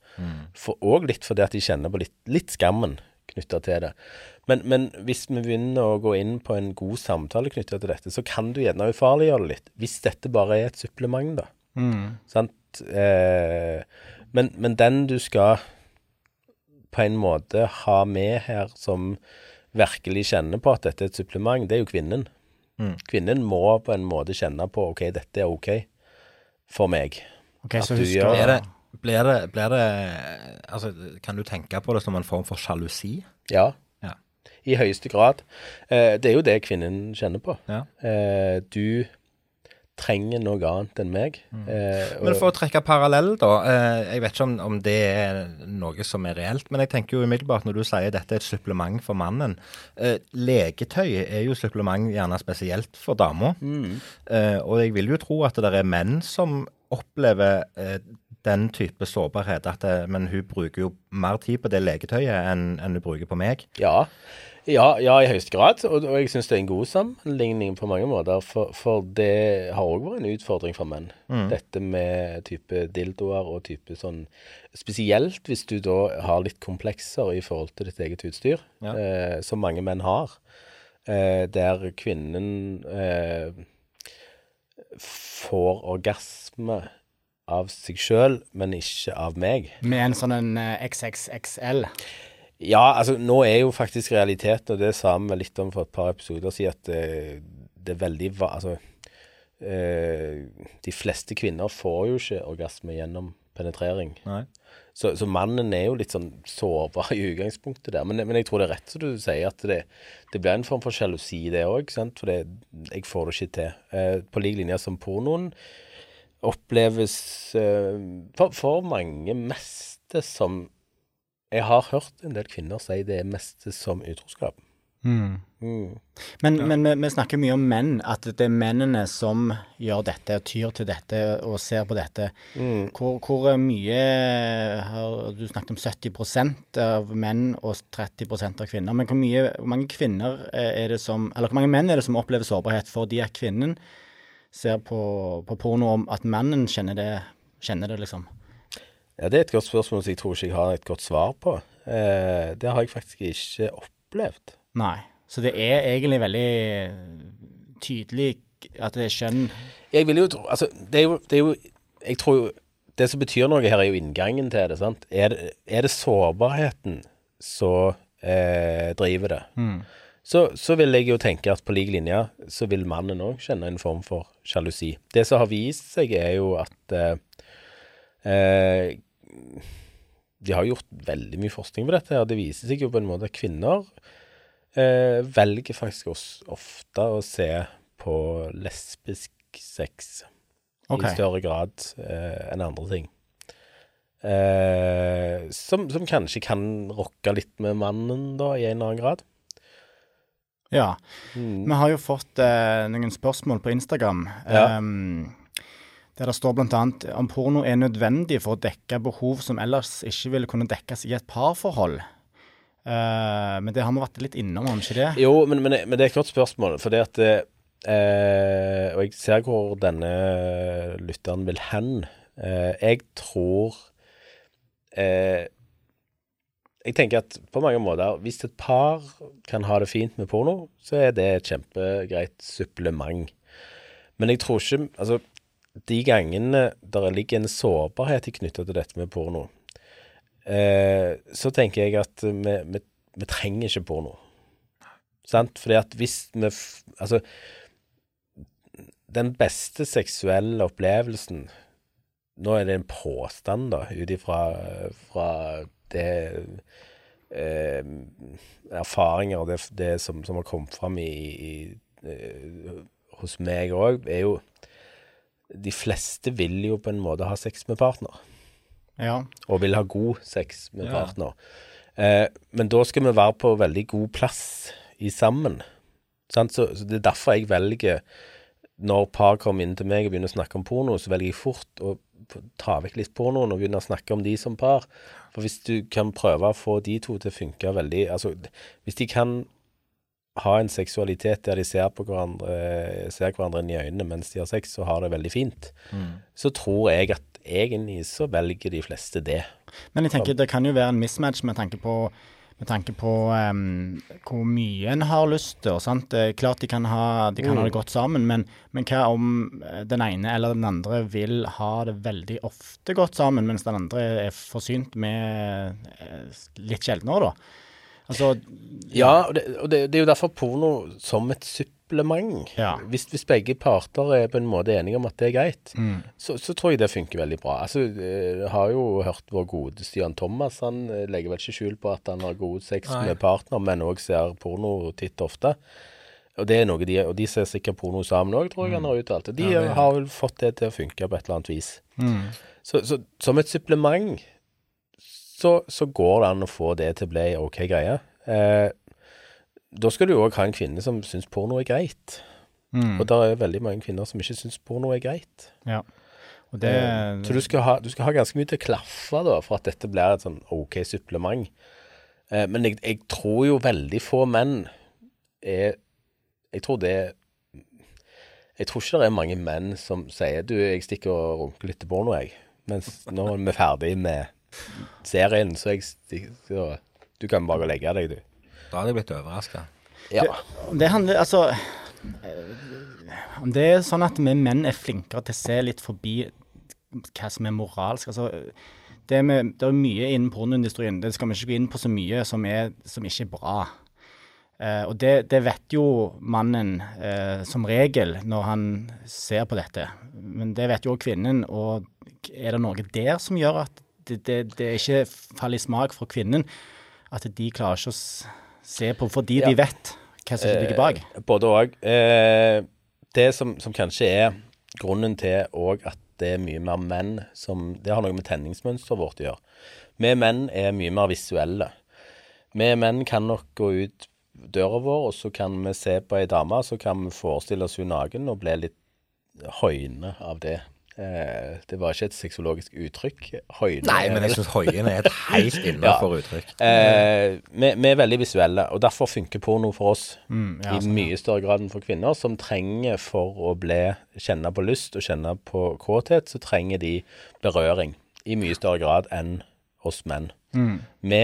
For, og litt fordi at de kjenner på litt, litt skammen knytta til det. Men, men hvis vi begynner å gå inn på en god samtale knytta til dette, så kan du gjerne ufarliggjøre det litt. Hvis dette bare er et supplement, da. Sant? Eh, men, men den du skal på en måte ha med her som virkelig kjenner på at dette er et supplement, det er jo kvinnen. Kvinnen må på en måte kjenne på OK, dette er OK for meg. Ok, At så du hun gjør skal det, blir det, blir det Altså, kan du tenke på det som en form for sjalusi? Ja, Ja. i høyeste grad. Eh, det er jo det kvinnen kjenner på. Ja. Eh, du trenger noe annet enn meg. Eh, Men for å trekke parallell, da. Eh, jeg vet ikke om, om det er noe som er reelt, men jeg tenker jo umiddelbart når du sier dette er et supplement for mannen. Eh, leketøy er jo supplement gjerne spesielt for dama. Eh, og jeg vil jo tro at det er menn som opplever den type sårbarhet. Det, men hun bruker jo mer tid på det leketøyet enn enn hun bruker på meg. Ja. Ja, ja, i høyeste grad. Og, og jeg syns det er en god sammenligning på mange måter. For, for det har òg vært en utfordring for menn. Dette med type dildoer og type sånn Spesielt hvis du da har litt komplekser i forhold til ditt eget utstyr, Ja. eh, som mange menn har. Eh, der kvinnen eh, får orgasme av seg sjøl, men ikke av meg. Med en sånn en eh, XXXL. Ja, altså nå er jo faktisk realiteten, og det sa vi litt om for et par episoder siden, at det, det er veldig va- Altså eh, De fleste kvinner får jo ikke orgasme gjennom penetrering. Nei. Så, så mannen er jo litt sånn sårbar i utgangspunktet der. Men, men jeg tror det er rett som du sier, at det, det blir en form for sjalusi, det òg. For det, jeg får det ikke til. Eh, på lik linje som pornoen oppleves eh, for, for mange meste som Jeg har hørt en del kvinner si det er meste som utroskap. Mm. Mm. Men, men vi, vi, snakker mye om menn, at det er mennene som gjør dette, tyr til dette og ser på dette. Mm. Hvor, hvor, mye har Du snakket om 70% av menn og 30% av kvinner. Men hvor, mye, hvor mange kvinner er det som Eller hvor mange menn er det som opplever sårbarhet fordi at kvinnen ser på, på porno om at mannen kjenner det, kjenner det, liksom? Ja, Det er et godt spørsmål som jeg tror ikke jeg har et godt svar på. Eh, det har jeg faktisk ikke opplevd. Nei. Så det er egentlig veldig tydelig at det er kjønn Jeg vil jo tro Altså, det er jo, det er jo Jeg tror jo Det som betyr noe her, er jo inngangen til det, sant. Er det, er det sårbarheten som eh, driver det? mm. Så, så, vil jeg jo tenke at på lik linje så vil mannen òg kjenne en form for sjalusi. Det som har vist seg, er jo at eh, eh, De har gjort veldig mye forskning på dette, og det viser seg jo på en måte at kvinner eh, velger faktisk ofte å se på lesbisk sex okay. i større grad eh, enn andre ting. Eh, som, som, kanskje kan rokke litt med mannen, da, i en eller annen grad. Ja. Mm. Vi har jo fått eh, noen spørsmål på Instagram. Ja. Um, der det står bl.a. om porno er nødvendig for å dekke behov som ellers ikke ville kunne dekkes i et parforhold. Uh, men det har vi vært litt innom, har vi ikke det? Jo, men, men, men, det er et godt spørsmål. For det at eh, Og jeg ser hvor denne lytteren vil hen. Eh, jeg tror eh, jeg tenker at på mange måter, hvis et par kan ha det fint med porno, så er det et kjempegreit supplement. Men jeg tror ikke Altså, de gangene der ligger en sårbarhet knytta til dette med porno, eh, så tenker jeg at vi, vi, vi trenger ikke porno. Sant? Fordi at hvis vi Altså, den beste seksuelle opplevelsen Nå er det en påstand, da, ut ifra det eh, erfaringer og det, det som, som, har kommet fram i, i, eh, hos meg òg, er jo De fleste vil jo på en måte ha sex med partner. Ja. Og vil ha god sex med ja. partner. Eh, men da skal vi være på veldig god plass i sammen. Så, så, det er derfor jeg velger Når par kommer inn til meg og begynner å snakke om porno, så velger jeg fort å ta vekk litt pornoen og begynne å snakke om de som par. For hvis du kan prøve å få de to til å funke veldig Altså, hvis de kan ha en seksualitet der de ser på hverandre ser hverandre inn i øynene mens de har sex og har det veldig fint, mm. så tror jeg at egentlig så velger de fleste det. Men jeg tenker det kan jo være en mismatch med tanke på med tanke på um, hvor mye en har lyst til. Sant? Det er klart de kan ha, de kan mm. ha det godt sammen, men, men, hva om eh, den ene eller den andre vil ha det veldig ofte godt sammen, mens den andre er forsynt med eh, litt sjeldnere, da? Altså, ja, ja og, det, og det, det, er jo derfor porno som et supplement ja. hvis, hvis, begge parter er på en måte enige om at det er greit, mm. så, så, tror jeg det funker veldig bra. Altså, Jeg eh, har jo hørt vår gode Stian Thomas. Han eh, legger vel ikke skjul på at han har god sex Nei. med partner, men òg ser porno titt ofte. Og det er noe de, og de ser sikkert porno sammen òg, tror jeg mm. han har uttalt. De ja, har vel fått det til å funke på et eller annet vis. Mm. Så, så, som et supplement så, så, går det an å få det til å bli OK greie. Eh, da skal du òg ha en kvinne som syns porno er greit. Mm. Og det er veldig mange kvinner som ikke syns porno er greit. Ja. Det, eh, så du skal, ha, du skal, ha, ganske mye til å klaffe da, for at dette blir et sånn OK supplement. Eh, men jeg, jeg, tror jo veldig få menn er Jeg tror det Jeg tror ikke det er mange menn som sier Du, jeg stikker og runker litt til porno, jeg. Mens nå er vi ferdig med serien, så jeg stikker Du kan bare legge deg, du. Da hadde jeg blitt overraska. Ja. Det, det, handler Altså Om det er sånn at vi menn er flinkere til å se litt forbi hva som er moralsk altså det, med, det er mye innen pornoindustrien. Det skal vi ikke gå inn på så mye som, er, som ikke er bra. Eh, og det, det, vet jo mannen eh, som regel når han ser på dette. Men det vet jo òg kvinnen. Og er det noe der som gjør at det, det, det ikke faller i smak for kvinnen at de klarer ikke å se på, fordi Ja. de vet hva som ligger bak. Eh, Både òg. Eh, det som, som kanskje er grunnen til òg at det er mye mer menn som Det har noe med tenningsmønsteret vårt å gjøre. Vi menn er mye mer visuelle. Vi menn kan nok gå ut døra vår, og så kan vi se på ei dame, så kan vi forestille oss hun naken og bli litt høyne av det. Eh, det var ikke et sexologisk uttrykk. Høyne Nei, men jeg syns hoien er et helt innafor uttrykk. Eh, vi, vi er veldig visuelle, og derfor funker porno for oss Mm, ja, i mye større grad enn for kvinner, som trenger for å bli, kjenne på lyst og kjenne på kåthet, så trenger de berøring i mye større grad enn oss menn. Vi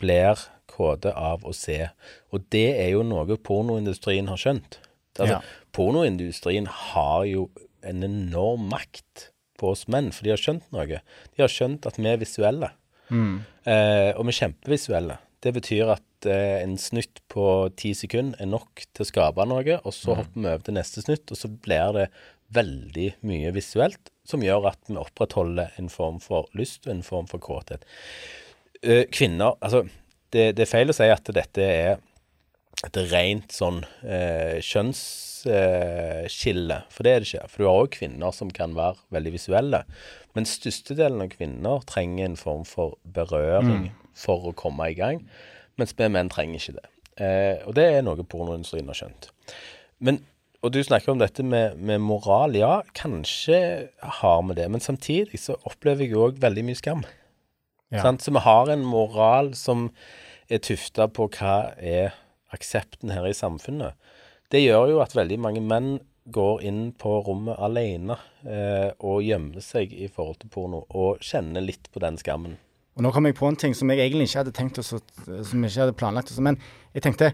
blir kåte av å se, og det er jo noe pornoindustrien har skjønt. Altså, Ja. Pornoindustrien har jo en enorm makt på oss menn, for de har skjønt noe. De har skjønt at vi er visuelle. Eh, og vi er kjempevisuelle. Det betyr at eh, en snutt på ti sekunder er nok til å skape noe, og så hopper vi over til neste snutt, og så blir det veldig mye visuelt, som gjør at vi opprettholder en form for lyst og en form for kåthet. Eh, kvinner Altså, det, det er feil å si at dette er et rent sånn eh, kjønnsskille, for det er det ikke. For du har òg kvinner som kan være veldig visuelle. Men størstedelen av kvinner trenger en form for berøring for å komme i gang, mens vi menn trenger ikke det. Eh, og det er noe pornoindustrien har skjønt. Men, og du snakker om dette med, med moral. Ja, kanskje har vi det, men samtidig så opplever jeg òg veldig mye skam. Ja. Sant? Så vi har en moral som er tufta på hva er aksepten her i samfunnet. Det gjør jo at veldig mange menn går inn på rommet alene eh, og gjemmer seg i forhold til porno, og kjenner litt på den skammen. Og nå kom jeg på en ting som jeg egentlig ikke hadde tenkt oss, som jeg ikke hadde planlagt. Oss, Men jeg tenkte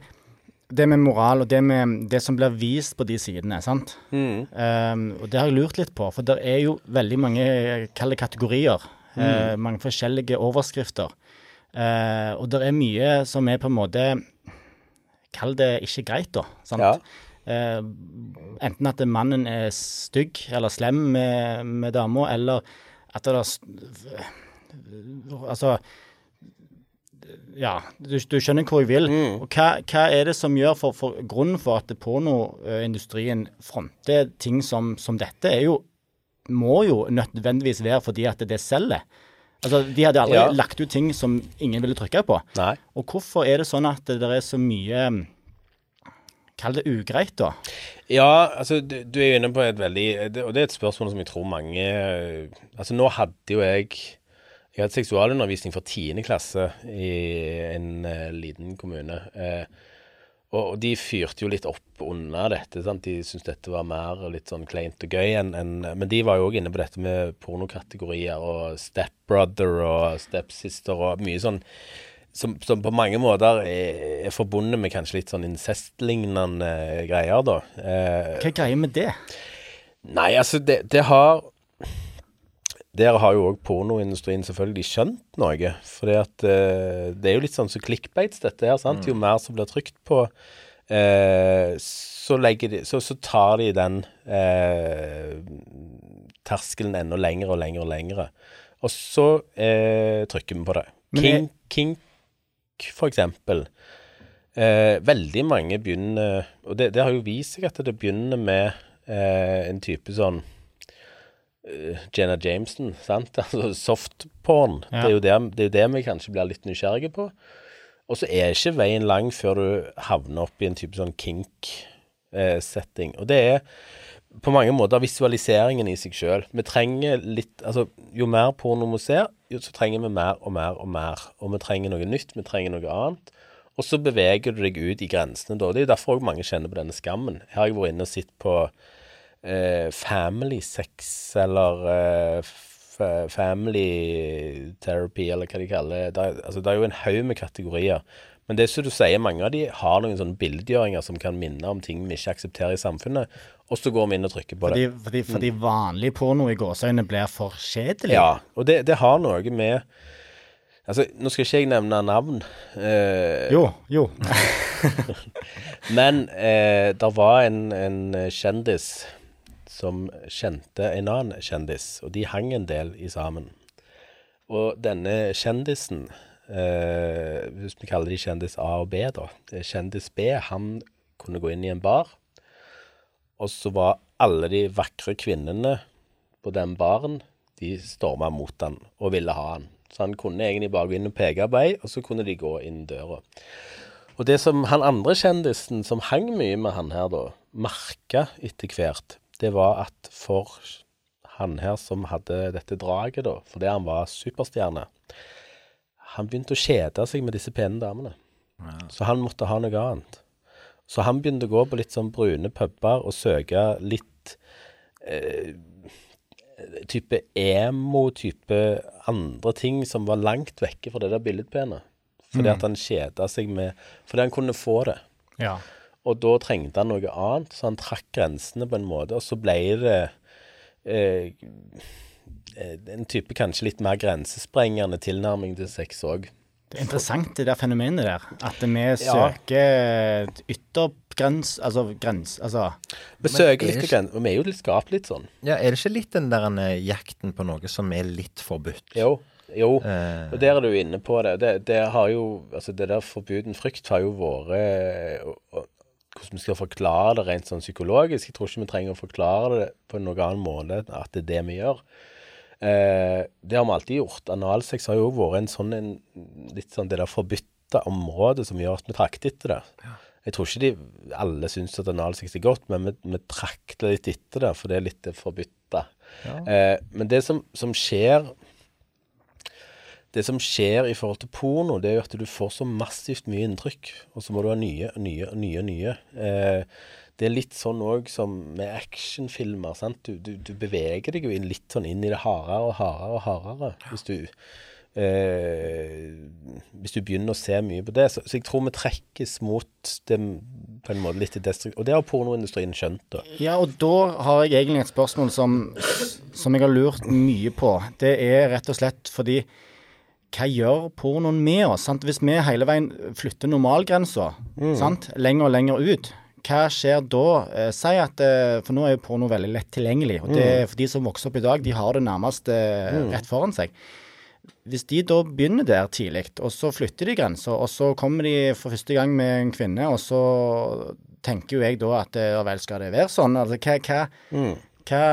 det med moral og det med det som blir vist på de sidene, sant. Um, og det har jeg lurt litt på, for det er jo veldig mange kalde kategorier. eh, mange forskjellige overskrifter. Uh, og det er mye som er på en måte Kall det ikke greit, da. Sant? Ja. Eh, enten at mannen er stygg eller slem med, med dama, eller at det er Altså Ja, du, du skjønner hvor jeg vil. Og hva, hva er det som gjør for, for Grunnen for at pornoindustrien fronter ting som, som dette, er jo må jo nødvendigvis være fordi at det selger. Altså, De hadde aldri Ja. lagt ut ting som ingen ville trykke på. Nei. Og hvorfor er det sånn at det er så mye Kall det ugreit, da. Ja, altså du, du er jo inne på et veldig det, Og det er et spørsmål som jeg tror mange Altså nå hadde jo jeg Jeg hadde seksualundervisning for 10. klasse i en uh, liten kommune. Eh, og, de fyrte jo litt opp under dette. sant? De syntes dette var mer litt sånn kleint og gøy. En, en, men de var jo òg inne på dette med pornokategorier og stepbrother og stepsister og mye sånn som, som på mange måter er, er forbundet med kanskje litt sånn incestlignende greier, da. Eh, Hva er greia med det? Nei, altså, det, det har Der har jo òg pornoindustrien selvfølgelig skjønt noe. For eh, det er jo litt sånn som clickbates, dette her. sant? Jo mer som blir trykt på, eh, så, de, så, så tar de den eh, terskelen enda lenger og lenger og lenger. Og så eh, trykker vi på det. King, kink, for eksempel. Eh, veldig mange begynner Og det, det har jo vist seg at det begynner med eh, en type sånn Jenna Jameson, sant? Altså softporn. Ja. Det, er jo det, det er jo det vi kanskje blir litt nysgjerrige på. Og så er ikke veien lang før du havner opp i en type sånn kink-setting. og det er på mange måter visualiseringen i seg sjøl. Vi trenger litt Altså, jo mer porno vi ser, jo så trenger vi mer og mer og mer. Og vi trenger noe nytt, vi trenger noe annet. Og så beveger du deg ut i grensene da. Det er jo derfor òg mange kjenner på denne skammen. Her har jeg vært inne og sett på eh, family sex, eller eh, family therapy, eller hva de kaller det. Er, altså, det er jo en haug med kategorier. Men det som du sier, mange av de har noen sånne bildegjøringer som kan minne om ting vi ikke aksepterer i samfunnet, og så går vi inn og trykker på det. Fordi, fordi, mm. vanlig porno i gåseøynene blir for kjedelig. Ja, og det, det har noe med Altså, nå skal ikke jeg nevne navn, eh, Jo, jo. men eh, det var en, en kjendis som kjente en annen kjendis, og de hang en del i sammen. Og denne kjendisen, eh, hvis vi kaller de kjendis A og B, da. Kjendis B, han kunne gå inn i en bar, og så var alle de vakre kvinnene på den baren, de storma mot han og ville ha han. Så han kunne egentlig bare gå inn og peke på ei, og så kunne de gå inn døra. Og det som han andre kjendisen som hang mye med han her, da, merka etter hvert, det var at for han her som hadde dette draget, da, fordi han var superstjerne, han begynte å kjede seg med disse pene damene. Så han måtte ha noe annet. Så han begynte å gå på litt sånn brune puber og søke litt eh, type emo, type andre ting som var langt vekke fra det der billedpenet. Fordi at han kjeda seg med Fordi han kunne få det. Ja. Og da trengte han noe annet, så han trakk grensene på en måte, og så ble det eh, eh, en type kanskje litt mer grensesprengende tilnærming til sex òg. Det er interessant det der fenomenet der. At vi Ja. søker yttergrens... Altså grens... Altså Vi søker er litt ikke, grens, og vi er jo litt skapt litt sånn. Ja, Er det ikke litt den der eh, jakten på noe som er litt forbudt? Jo. Jo. Eh, Og der er du inne på det. Det, det har jo Altså, det der forbuden frykt har jo vært Hvordan vi skal forklare det rent sånn psykologisk. Jeg tror ikke vi trenger å forklare det på noen annen måte at det er det vi gjør. Eh, det har vi alltid gjort. Analsex har jo vært en sånn en, litt sånn det der forbudte området som gjør at vi trakter etter det. Jeg tror ikke de alle syns at analsex er godt, men vi, vi trakter litt etter det, for det er litt det Ja. Eh, men det som, som skjer det som skjer i forhold til porno, det er jo at du får så massivt mye inntrykk, og så må du ha nye og nye og nye. nye. Eh, det er litt sånn òg som med actionfilmer. sant? Du, du, du beveger deg jo inn litt sånn inn i det hardere og hardere og hardere. Hvis du, eh, hvis du begynner å se mye på det. Så, så jeg tror vi trekkes mot det på en måte litt i destrukt... Og det har pornoindustrien skjønt. da. Ja, og da har jeg egentlig et spørsmål som, som jeg har lurt mye på. Det er rett og slett fordi hva gjør pornoen med oss? Sant? Hvis vi hele veien flytter normalgrensa sant? lenger og lenger ut, hva skjer da? Eh, si at, eh, For nå er jo porno veldig lett tilgjengelig. og det er For de som vokser opp i dag, de har det nærmest eh, rett foran seg. Hvis de da begynner der tidlig, og så flytter de grensa, og så kommer de for første gang med en kvinne, og så tenker jo jeg da at eh, ja vel, skal det være sånn? Altså hva, hva, hva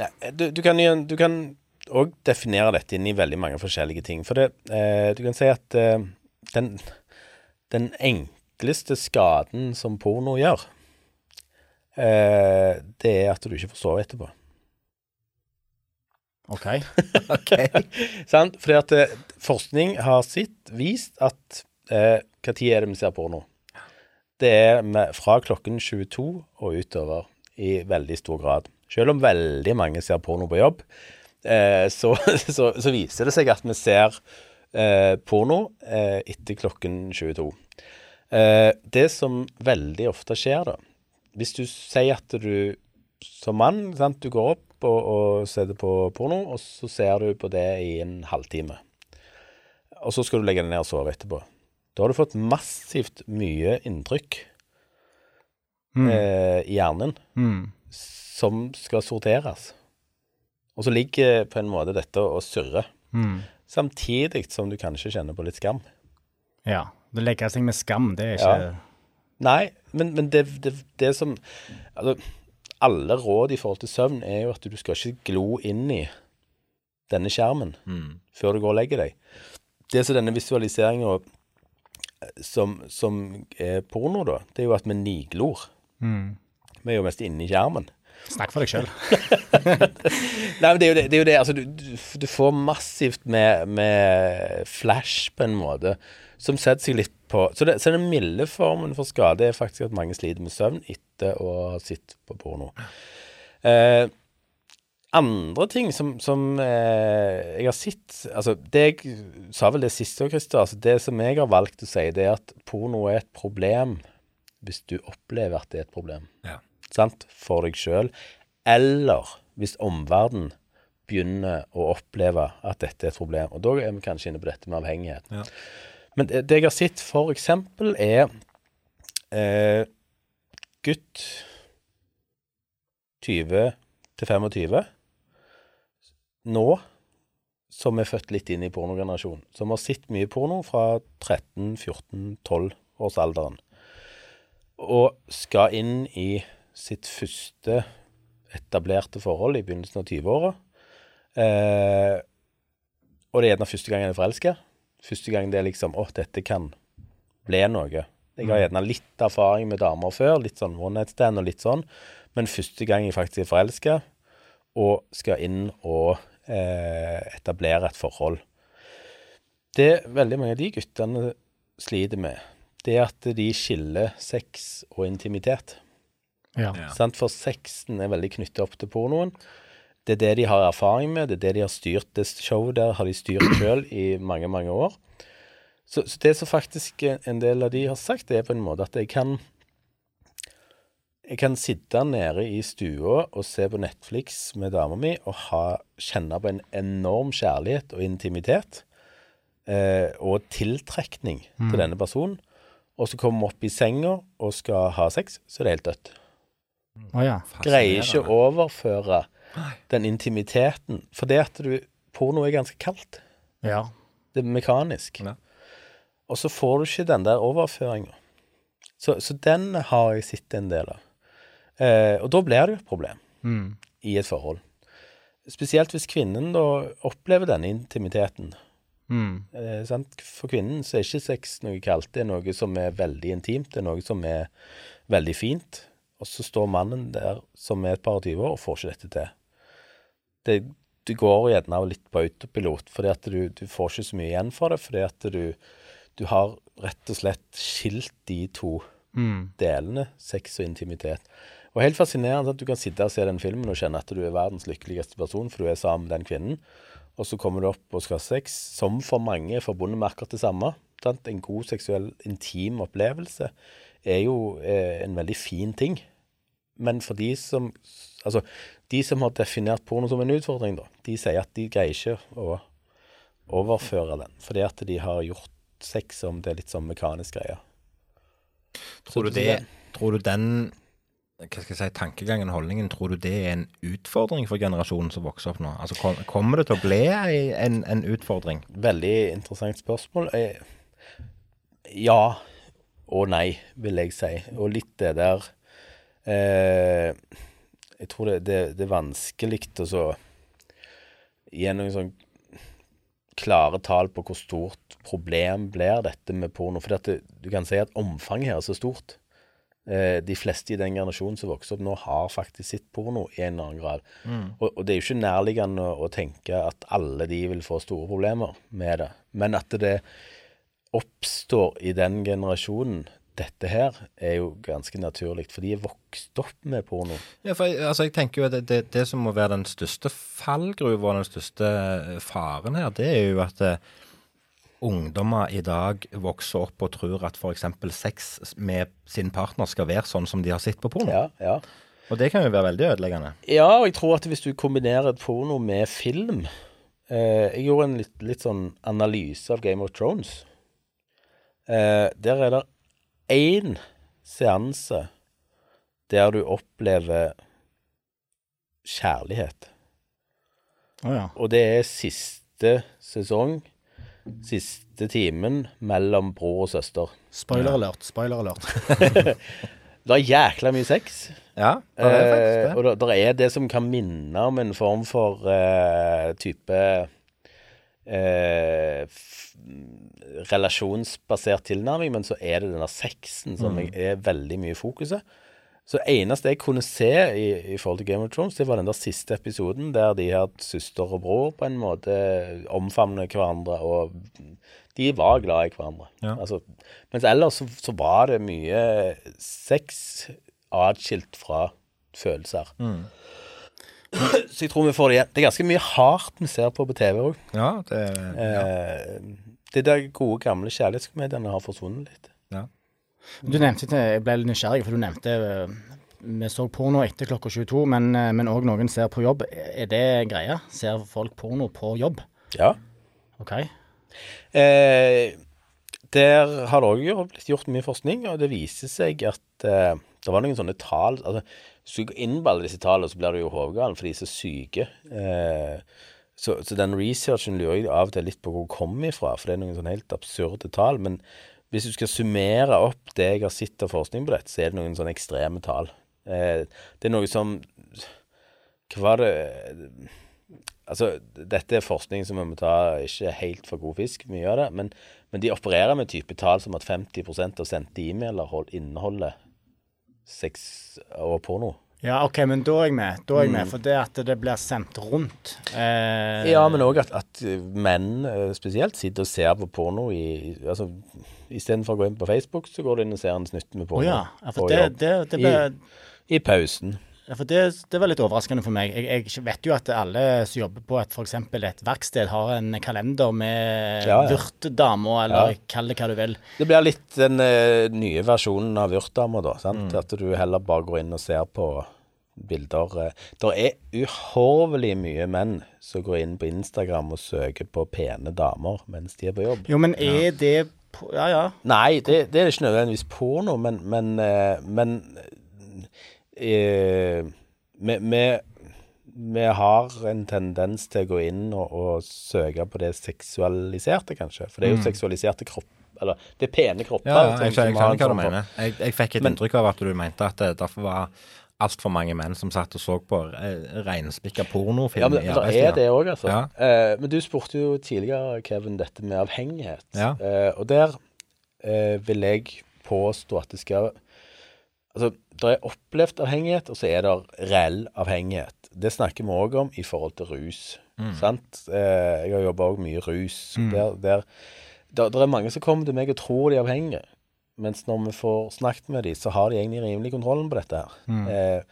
Nei, du, du kan du kan òg definere dette inn i veldig mange forskjellige ting. For det, eh, du kan si at eh, den, den enkleste skaden som porno gjør, eh, det er at du ikke får sove etterpå. OK. Sant? Fordi at eh, forskning har sitt vist at eh, Hva tid er det vi ser porno? Det er med, fra klokken 22 og utover i veldig stor grad. Selv om veldig mange ser porno på jobb, så, så, så viser det seg at vi ser eh, porno eh, etter klokken 22. Eh, det som veldig ofte skjer, da Hvis du sier at du som mann sant, Du går opp og, og setter på porno, og så ser du på det i en halvtime. Og så skal du legge deg ned og sove etterpå. Da har du fått massivt mye inntrykk eh, i hjernen Mm. som skal sorteres. Og så ligger på en måte dette og surrer. Mm. Samtidig som du kanskje kjenner på litt skam. Ja. Det legger seg med skam, det er ikke Ja. Nei, men, men det, det, det som Altså, alle råd i forhold til søvn er jo at du skal ikke glo inn i denne skjermen før du går og legger deg. Det som denne visualiseringa som, som er porno, da, det er jo at vi niglor. Mm. Vi er jo mest inne i skjermen. Snakk for deg sjøl. Nei, men det er jo det. det, er jo det. Altså, du, du, får massivt med, med flash, på en måte, som setter seg litt på Så, det, så den milde formen for skade er faktisk at mange sliter med søvn etter å ha sett på porno. Eh, andre ting som, som eh, jeg har sett Altså, det jeg sa vel det siste òg, Christer. Altså, det som jeg har valgt å si, det er at porno er et problem hvis du opplever at det er et problem. Ja. Sant? For deg sjøl. Eller hvis omverdenen begynner å oppleve at dette er et problem. Og da er vi kanskje inne på dette med avhengighet. Ja. Men det, det jeg har sett, for eksempel, er eh, gutt 20 til 25 nå som er født litt inn i pornogenerasjonen. Som har sett mye porno fra 13-14-12-årsalderen. Og skal inn i sitt første etablerte forhold i begynnelsen av 20-åra. Eh, og det er gjerne første gang jeg er forelska. Første gang det er liksom Å, dette kan bli noe. Jeg har gjerne litt erfaring med damer før, litt sånn one night stand og litt sånn. Men første gang jeg faktisk er forelska, og skal inn og eh, etablere et forhold Det veldig mange av de guttene sliter med, det er at de skiller sex og intimitet. Ja. For sexen er veldig knyttet opp til pornoen. Det er det de har erfaring med, det er det de har styrt. Det showet der har de styrt sjøl i mange, mange år. Så, så det som faktisk en del av de har sagt, det er på en måte at jeg kan Jeg kan sitte nede i stua og se på Netflix med dama mi og ha, kjenne på en enorm kjærlighet og intimitet eh, og tiltrekning til denne personen. Og så kommer vi opp i senga og skal ha sex, så er det helt dødt Å ja. greier ikke å overføre den intimiteten. For det at du Porno er ganske kaldt. Ja. Det er mekanisk. Ja. Og så får du ikke den der overføringa. Så, så den har jeg sett en del av. Eh, og da blir det jo et problem Mm. i et forhold. Spesielt hvis kvinnen da opplever denne intimiteten. Mm. Eh, sant? For kvinnen så er ikke sex noe kaldt. Det er noe som er veldig intimt. Det er noe som er veldig fint. Og så står mannen der som er et par og tyve år og får ikke dette til. Det, du går gjerne litt på autopilot, fordi at du, du får ikke så mye igjen for det. Fordi at du, du har rett og slett skilt de to Mm. delene, sex og intimitet. Og helt fascinerende at du kan sitte og se den filmen og kjenne at du er verdens lykkeligste person, for du er sammen med den kvinnen. Og så kommer du opp og skal ha sex, som for mange er forbundet med akkurat det samme. En god seksuell, intim opplevelse er jo eh, en veldig fin ting. Men for de som Altså, de som har definert porno som en utfordring, da, de sier at de greier ikke å overføre den. Fordi at de har gjort sex om det er litt sånn mekanisk greie. Tror du, det, tror du den hva skal jeg si, tankegangen, holdningen, tror du det er en utfordring for generasjonen som vokser opp nå? Altså, kom, Kommer det til å bli en, en utfordring? Veldig interessant spørsmål. Eh, Ja og nei, vil jeg si. Og litt det der eh, Jeg tror det, det, det er vanskelig å så gi noen sånn klare tall på hvor stort problem blir dette med porno. For det, du kan si at omfanget her er så stort. Eh, de fleste i den generasjonen som vokser opp nå, har faktisk sett porno i en eller annen grad. Og, og det er jo ikke nærliggende å, å tenke at alle de vil få store problemer med det. Men at det oppstår i den generasjonen, dette her, er jo ganske naturlig. For de er vokst opp med porno. Ja, for jeg, altså, jeg tenker jo at det, det, det som må være den største fallgruva og den største eh, faren her, det er jo at uh, ungdommer i dag vokser opp og tror at f.eks. sex med sin partner skal være sånn som de har sett på porno. Ja, ja. Og det kan jo være veldig ødeleggende. Ja, og jeg tror at hvis du kombinerer porno med film eh, Jeg gjorde en litt, litt sånn analyse av Game of Thrones. Eh, der er det én seanse der du opplever kjærlighet. Å ja. Og det er siste sesong, siste timen mellom bror og søster. Spoiler alert. Spoiler alert. Det er jækla mye sex. Ja, det er faktisk Eh, det. og det er det som kan minne om en form for eh, type eh, relasjonsbasert tilnærming, men så er det denne sexen som Mm. er veldig mye i fokuset. Så eneste jeg kunne se i, i forhold til Game of Thrones, det var den der siste episoden der de her søster og bror på en måte omfavner hverandre, og de var glad i hverandre. Ja. Altså, mens ellers så, så var det mye sex atskilt fra følelser. Mm. Så jeg tror vi får det igjen. Det er ganske mye hardt vi ser på på TV òg. Ja, det, ja. Eh, de der gode, gamle kjærlighetskomediene har forsvunnet litt. Ja. Du nevnte, Jeg ble litt nysgjerrig, for du nevnte eh, vi så porno etter klokka 22, men eh, men òg noen ser på jobb. Er det greia? Ser folk porno på jobb? Ja. OK. Eh, der har det òg blitt gjort mye forskning, og det viser seg at eh, det var noen sånne tall altså, Hvis du går inn på alle disse tallene, så blir du jo hodegal, for de er så syke. Eh, så, så den researchen lurer jeg av og til litt på hvor den kommer ifra, for det er noen sånn helt absurde tall. Men hvis du skal summere opp det jeg har sett av forskning på dette, så er det noen sånne ekstreme tall. Eh, det er noe som Hva var det Altså, dette er forskning som vi må ta ikke helt for god fisk, mye av det. Men, men de opererer med type tall som at 50% av sendte e-mailer inneholder sex og porno. Ja, OK, men da er jeg med. Da er jeg med, For det at det blir sendt rundt eh, Ja, men òg at, at menn eh, spesielt sitter og ser på porno i i- altså, Istedenfor å gå inn på Facebook, så går du inn og ser en snutt med porno. porno. ja. ja. For det, det, det, ble, I pausen. Ja, for det, det var litt overraskende for meg. Jeg, jeg vet jo at alle som jobber på et, for et verksted, har en kalender med Ja, ja. Vurtdama, eller Ja. kall det hva du vil. Det blir litt den uh, nye versjonen av Vurtdama, da. Sant? Mm. At du heller bare går inn og ser på bilder. eh. Det er uhorvelig mye menn som går inn på Instagram og søker på pene damer mens de er på jobb. Jo, men er det Ja, ja. Nei, det, det er ikke nødvendigvis porno, men Men, eh, men vi, vi, har en tendens til å gå inn og, og søke på det seksualiserte, kanskje. For det er jo seksualiserte kropp Eller det er pene kropper. Ja, jeg, skjønner- jeg skjønner hva du mener. Jeg, jeg fikk et Men- inntrykk av at du mente at det derfor var altfor mange menn som satt og så på eh, reinspikka pornofilm Ja, men det er det òg, altså. Ja. Eh, men du spurte jo tidligere, Kevin, dette med avhengighet. Ja. Eh, og der eh, vil jeg påstå at det skal Altså, det er opplevd avhengighet, og så er det reell avhengighet. Det snakker vi òg om i forhold til rus. Sant? Eh, jeg har jobba òg mye rus. Der, der, der, der er mange som kommer til meg og tror de er avhengige. Mens når vi får snakket med dem, så har de egentlig rimelig kontrollen på dette. her. Eh,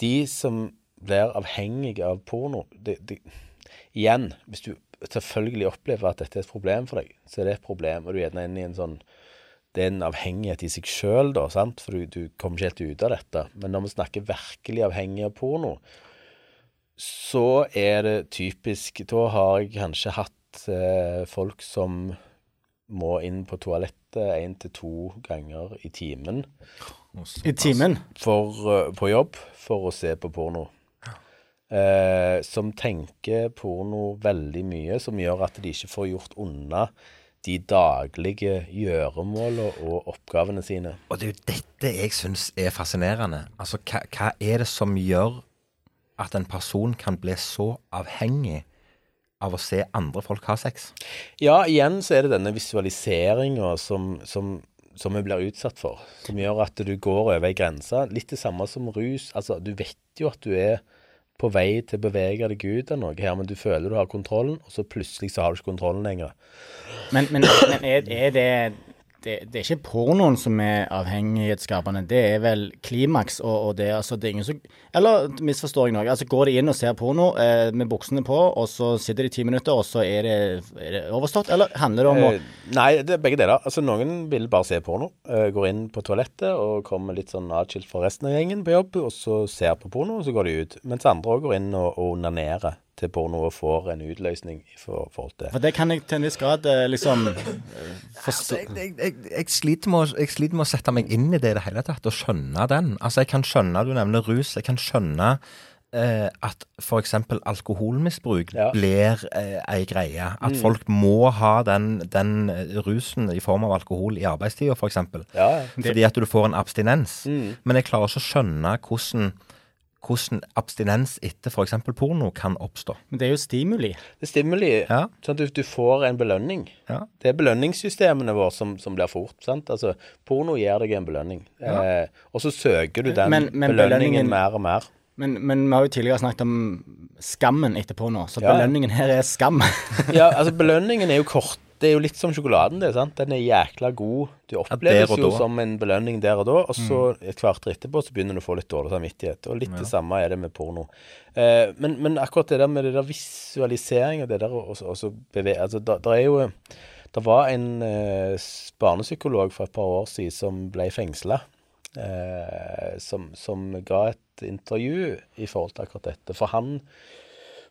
de som blir avhengige av porno de, de, Igjen, hvis du selvfølgelig opplever at dette er et problem for deg, så er det et problem, og du er gjerne inne i en sånn det er en avhengighet i seg sjøl, da, sant? for du, du kommer ikke helt ut av dette. Men når vi snakker virkelig avhengig av porno, så er det typisk Da har jeg kanskje hatt eh, folk som må inn på toalettet én til to ganger i timen I timen. for, eh, på jobb for å se på porno. Eh, som tenker porno veldig mye, som gjør at de ikke får gjort unna de daglige gjøremålene og oppgavene sine. Og det er jo dette jeg syns er fascinerende. Altså, hva, hva er det som gjør at en person kan bli så avhengig av å se andre folk ha sex? Ja, igjen så er det denne visualiseringa som, som, som vi blir utsatt for, som gjør at du går over ei grense. Litt det samme som rus. Altså, du vet jo at du er på vei til å bevege deg ut av noe her, men du føler du har kontrollen, og så plutselig så har du ikke kontrollen lenger. Men, men, men er, er det, det Det er ikke pornoen som er avhengighetsskapende, det er vel klimaks og, og det altså det er ingen som Eller misforstår jeg noe? Altså Går de inn og ser porno eh, med buksene på, og så sitter de ti minutter, og så er det, er det overstått? Eller handler det om å Eh, nei, det er begge deler. Altså, noen vil bare se porno. eh, går inn på toalettet og kommer litt sånn atskilt fra resten av gjengen på jobb, og så ser på porno, og så går de ut. Mens andre òg går inn og, og onanerer til pornoet får en utløsning i for, forhold til. For det kan jeg til en viss grad eh, liksom eh, forstå Jeg, jeg, jeg, jeg, sliter med å, jeg sliter med å sette meg inn i det i det hele tatt, og skjønne den. Altså, jeg kan skjønne, du nevner rus, jeg kan skjønne eh, at f.eks. alkoholmisbruk Ja. blir eh, ei greie. At folk må ha den, den eh, rusen i form av alkohol i arbeidstida, f.eks. Ja, ja. Fordi at du får en abstinens. Mm. Men jeg klarer ikke å skjønne hvordan, hvordan abstinens etter f.eks. porno kan oppstå. Men det er jo stimuli. Det er stimuli. Ja. Sånn at du, du får en belønning. Ja. Det er belønningssystemene våre som, som blir fort. sant? Altså, Porno gir deg en belønning. Eh, og så søker du den Men- men belønningen belønningen- mer og mer. Men, men vi har jo tidligere snakket om skammen etter porno, så Ja. belønningen her er skam. Ja, altså Belønningen er jo kort. Det er jo litt som sjokoladen. det, sant? Den er jækla god. Du oppleves jo som en belønning der og da, og så et kvarter etterpå så begynner du å få litt dårlig samvittighet. Og litt det samme er det med porno. Eh, men, men akkurat det der med det der visualisering og det der og, og så beve... Altså, der, der er jo Det var en eh, barnepsykolog for et par år siden som ble fengsla. Eh, som, som ga et intervju i forhold til akkurat dette. For han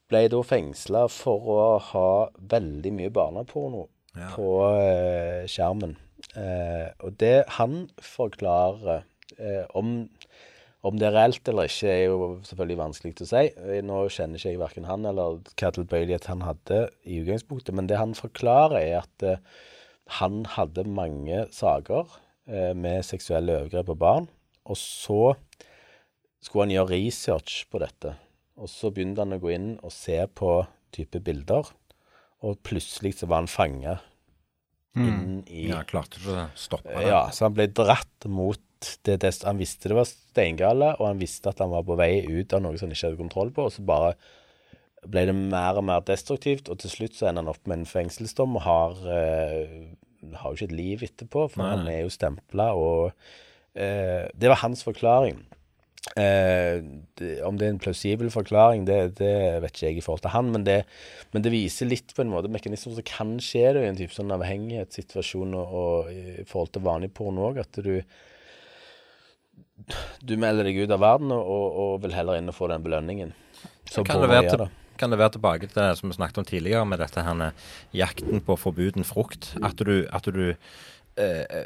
ble da fengsla for å ha veldig mye barneporno på eh, skjermen. Eh, og det han forklarer eh, om, Om det er reelt eller ikke, er jo selvfølgelig vanskelig til å si. Eh, Nå kjenner ikke jeg verken han eller hva tilbøyelighet han hadde i utgangspunktet, men det han forklarer, er at eh, han hadde mange saker eh, med seksuelle overgrep på barn, og så skulle han gjøre research på dette. Og så begynte han å gå inn og se på type bilder, og plutselig så var han fanga inn i Ja, klarte ikke å stoppe det. ja, så han ble dratt mot det, det Han visste det var steingale, og han visste at han var på vei ut av noe som han ikke hadde kontroll på, og så bare ble det mer og mer destruktivt, og til slutt så ender han opp med en fengselsdom og har uh, har jo ikke et liv etterpå, for Nei, han er jo stempla, og uh, Det var hans forklaring. Eh, det, om det er en plausibel forklaring, det, det vet ikke jeg i forhold til han, men det, men det viser litt på en måte mekanismer som kan skje i en type sånn avhengighetssituasjon og, og i forhold til vanlig porno òg, at du du melder deg ut av verden og, og, og vil heller inn og få den belønningen. Så Kan det, være til, kan det være tilbake til det som vi snakket om tidligere, med dette her jakten på forbuden frukt? At du, at du eh,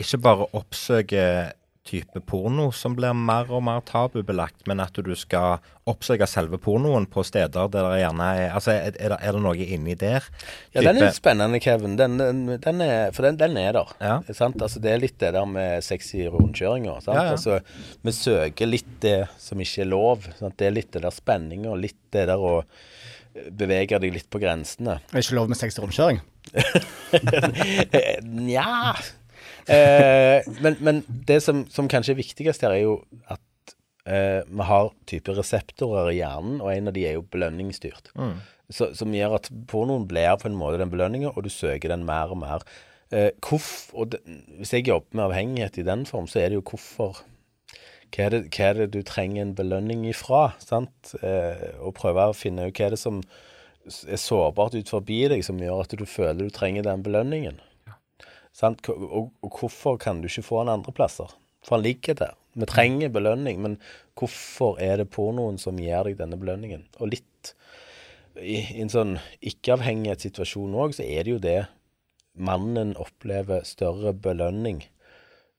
ikke bare oppsøker type porno som blir mer og mer tabubelagt, men at du skal oppsøke selve pornoen på steder der det gjerne er Altså, er, er, det, er det noe inni der? Ja, den er litt spennende, Kevin. Den, den, den er, for den, den er der. Ja. Sant? Altså, det er litt det der med sexy rundkjøringer. Sant? Ja, ja. Altså, vi søker litt det som ikke er lov. Sant? Det er litt det der spenninga, litt det der å bevege deg litt på grensene. Det er ikke lov med 60 rundkjøring. Nja eh, men, men det som, som kanskje er viktigst her, er jo at eh, vi har type reseptorer i hjernen, og en av de er jo belønningsstyrt. Så, som gjør at pornoen blir på en måte den belønninga, og du søker den mer og mer. Eh, hvorf, og det, hvis jeg jobber med avhengighet i den form, så er det jo hvorfor hva er, det, hva er det du trenger en belønning ifra? sant? Eh, og prøve å finne ut hva er det som er sårbart ut forbi deg, som gjør at du føler du trenger den belønningen. Sant? Og, og hvorfor kan du ikke få den andre plasser? For han ligger der. Vi trenger belønning, men hvorfor er det pornoen som gir deg denne belønningen? Og litt i, i en sånn ikke-avhengighetssituasjon òg, så er det jo det mannen opplever større belønning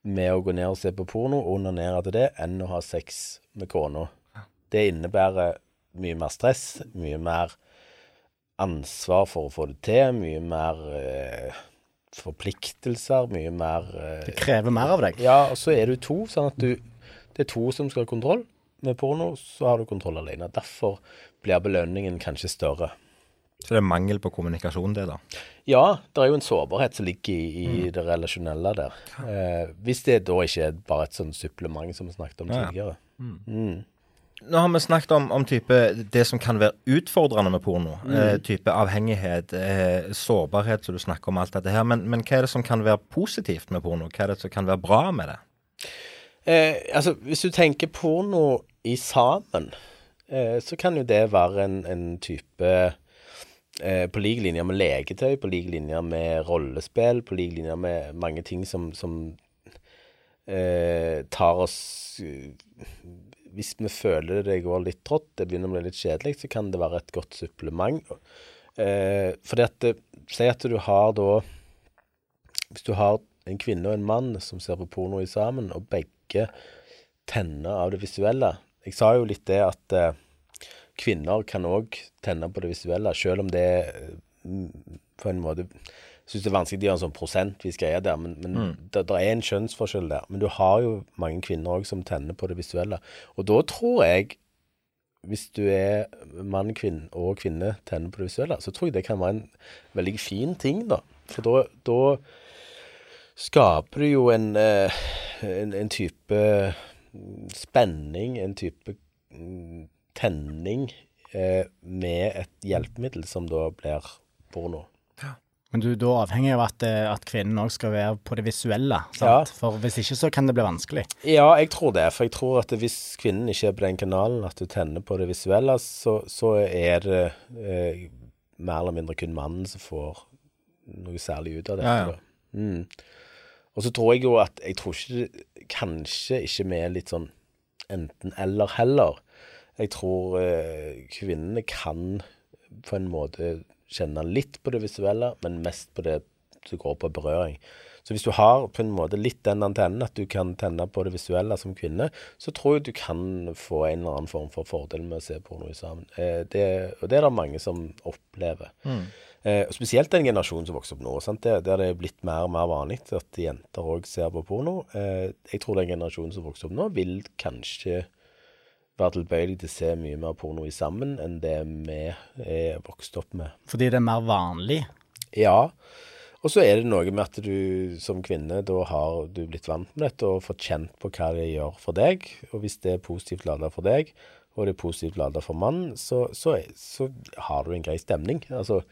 med å gå ned og se på porno og onanere til det, enn å ha sex med kona. Det innebærer mye mer stress, mye mer ansvar for å få det til, mye mer eh, forpliktelser, mye mer eh, Det krever mer av deg. Ja, og så er du to, sånn at du Det er to som skal ha kontroll. Med porno så har du kontroll alene. Derfor blir belønningen kanskje større. Så det er mangel på kommunikasjon, det, da. Ja, det er jo en sårbarhet som ligger i, i det relasjonelle der. Eh, hvis det da ikke er bare et sånn supplement som vi snakket om Ja, ja. Mm. Mm. Nå har vi snakket om, om det som kan være utfordrende med porno. Eh, type avhengighet, eh, sårbarhet, som du snakker om alt dette her. Men, men hva er det som kan være positivt med porno? Hva er det som kan være bra med det? Eh, altså, hvis du tenker porno i sammen, eh, så kan jo det være en, en type eh, På lik linje med leketøy, på lik linje med rollespill, på lik linje med mange ting som, som eh, tar oss Hvis vi føler det går litt trått, det begynner å bli litt kjedelig, så kan det være et godt supplement. Eh, fordi at det, Si at du har da Hvis du har en kvinne og en mann som ser på porno i sammen, og begge tenner av det visuelle Jeg sa jo litt det at eh, kvinner kan òg tenne på det visuelle, selv om det eh, på en måte syns det er vanskelig å gjøre en sånn prosentvis greie der, men, men det, det er en kjønnsforskjell der. Men du har jo mange kvinner òg som tenner på det visuelle. Og da tror jeg, hvis du er mann kvinn, og kvinne tenner på det visuelle, så tror jeg det kan være en veldig fin ting, da. For da, da skaper du jo en, eh, en, en type mm, spenning, en type mm, tenning eh, med et hjelpemiddel som da blir porno. Men du da avhenger jo av at, eh, at kvinnen òg skal være på det visuelle. Sant? Ja. For hvis ikke så kan det bli vanskelig. Ja, jeg tror det. For jeg tror at hvis kvinnen ikke er på den kanalen, at du tenner på det visuelle, så, så er det eh, mer eller mindre kun mannen som får noe særlig ut av dette. Ja, ja. Mm. Og så tror jeg jo at Jeg tror ikke Kanskje ikke vi er litt sånn enten-eller heller. Jeg tror eh, kvinnene kan på en måte kjenne litt på det visuelle, men mest på det som går på berøring. Så hvis du har på en måte litt den antennen at du kan tenne på det visuelle som kvinne, så tror jeg du kan få en eller annen form for fordel med å se porno sammen. Eh, det, og det er det mange som opplever. Eh, spesielt den generasjonen som vokser opp nå, sant? Der, der det er blitt mer og mer vanlig at jenter òg ser på porno. Eh, jeg tror den generasjonen som vokser opp nå, vil kanskje være tilbøyelig til å se mye mer porno i sammen enn det vi er vokst opp med. Fordi det er mer vanlig. Ja. Og så er det noe med at du som kvinne, da har du blitt vant med dette og fått kjent på hva det gjør for deg. Og hvis det er positivt lada for deg, og det er positivt lada for mannen, så, så, så, har du en grei stemning. Altså,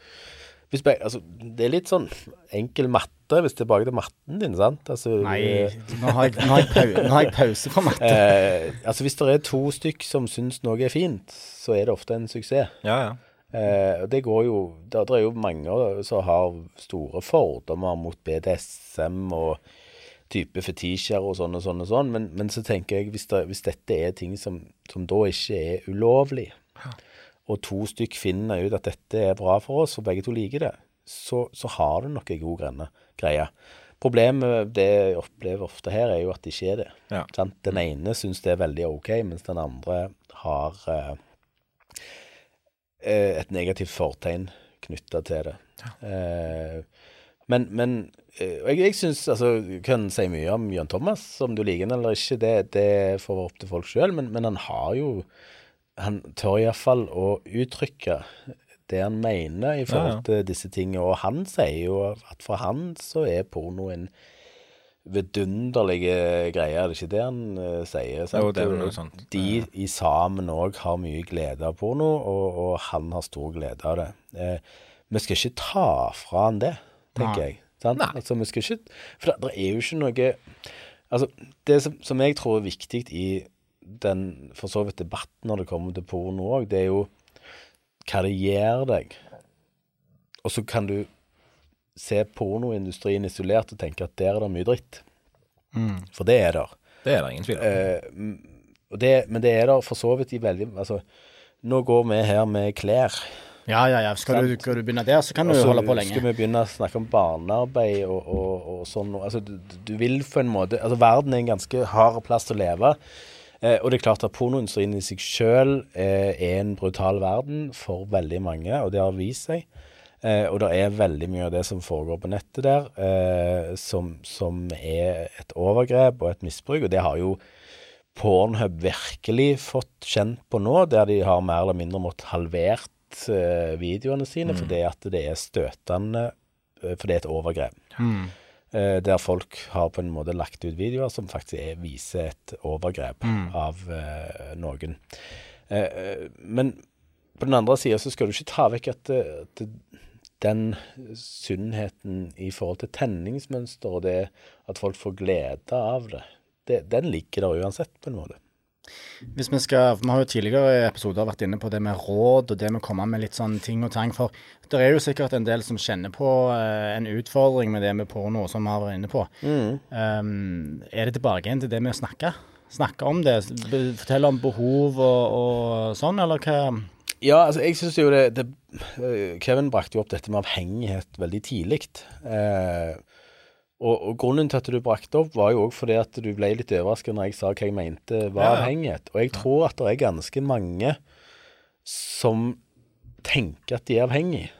hvis, altså, det er litt sånn enkel matte, hvis tilbake til matten din, sant? Altså, Nei, nå har, jeg, nå, har pau, nå har, jeg, pause på matte. Eh, altså Hvis det er to stykk som syns noe er fint, så er det ofte en suksess. Ja, ja. Eh, det går jo Det er jo mange som har store fordommer mot BDSM og type fetisjer og sånn og sånn og sånn, men, men så tenker jeg hvis, det, hvis dette er ting som, som, da ikke er ulovlig, og to stykk finner ut at dette er bra for oss, og begge to liker det, så, så har du nok en god greie. Problemet det jeg opplever ofte her, er jo at det ikke er det. Ja. Den ene syns det er veldig OK, mens den andre har eh, Eh, et negativt fortegn knytta til det. Ja. Eh, men, men eh, jeg, jeg syns altså, kan si mye om Jørn Thomas, om du liker han eller ikke. Det, det får være opp til folk sjøl, men, men, han har jo Han tør iallfall å uttrykke det han mener i forhold til disse tingene. Og han sier jo at for han så er porno en vidunderlige greier, er det ikke det han uh, sier? Jo, det er noe sånt. De i sammen òg har mye glede av porno, og, og, han har stor glede av det. Eh, vi skal ikke ta fra han det, tenker Nei. jeg. Sant? Altså, vi skal ikke For det, det, er jo ikke noe Altså, det som, som, jeg tror er viktig i den for så vidt debatten når det kommer til porno òg, det er jo hva det gjør deg. Og så kan du se pornoindustrien isolert og tenke at der er det mye dritt. Mm. For det er der. Det er det ingen tvil om. Eh, men det er der for så vidt i veldig Altså, nå går vi her med klær. Ja, ja, ja. Skal, du, skal du, begynne der, så kan du Også, holde på lenge. Skal vi begynne å snakke om barnearbeid og, og, og sånn Altså, du, du, vil på en måte Altså, verden er en ganske hard plass å leve. Eh, og det er klart at pornoindustrien i seg sjøl eh, er en brutal verden for veldig mange, og det har vist seg. Eh, og det er veldig mye av det som foregår på nettet der, eh, som, som, er et overgrep og et misbruk. Og det har jo Pornhub virkelig fått kjent på nå, der de har mer eller mindre måttet halvert eh, videoene sine mm. fordi at det er støtende, eh, for det er et overgrep. Mm. Eh, der folk har på en måte lagt ut videoer som faktisk er, viser et overgrep mm. av eh, noen. men på den andre sida så skal du ikke ta vekk at, at den sunnheten i forhold til tenningsmønster og det at folk får glede av det, det, den ligger der uansett, på en måte. Hvis Vi skal, vi har jo tidligere episoder vært inne på det med råd og det med å komme med litt sånn ting og tang. For det er jo sikkert en del som kjenner på uh, en utfordring med det med porno, som vi har vært inne på. Mm. Um, er det tilbake igjen til det med å snakke? Snakke om det? Fortelle om behov og, og sånn, eller hva? Ja, altså jeg syns jo det, det, eh, Kevin brakte jo opp dette med avhengighet veldig tidlig. Eh, og, og, grunnen til at du brakte opp, var jo òg fordi at du ble litt overrasket når jeg sa hva jeg mente var avhengighet. Og jeg tror at det er ganske mange som tenker at de er avhengige,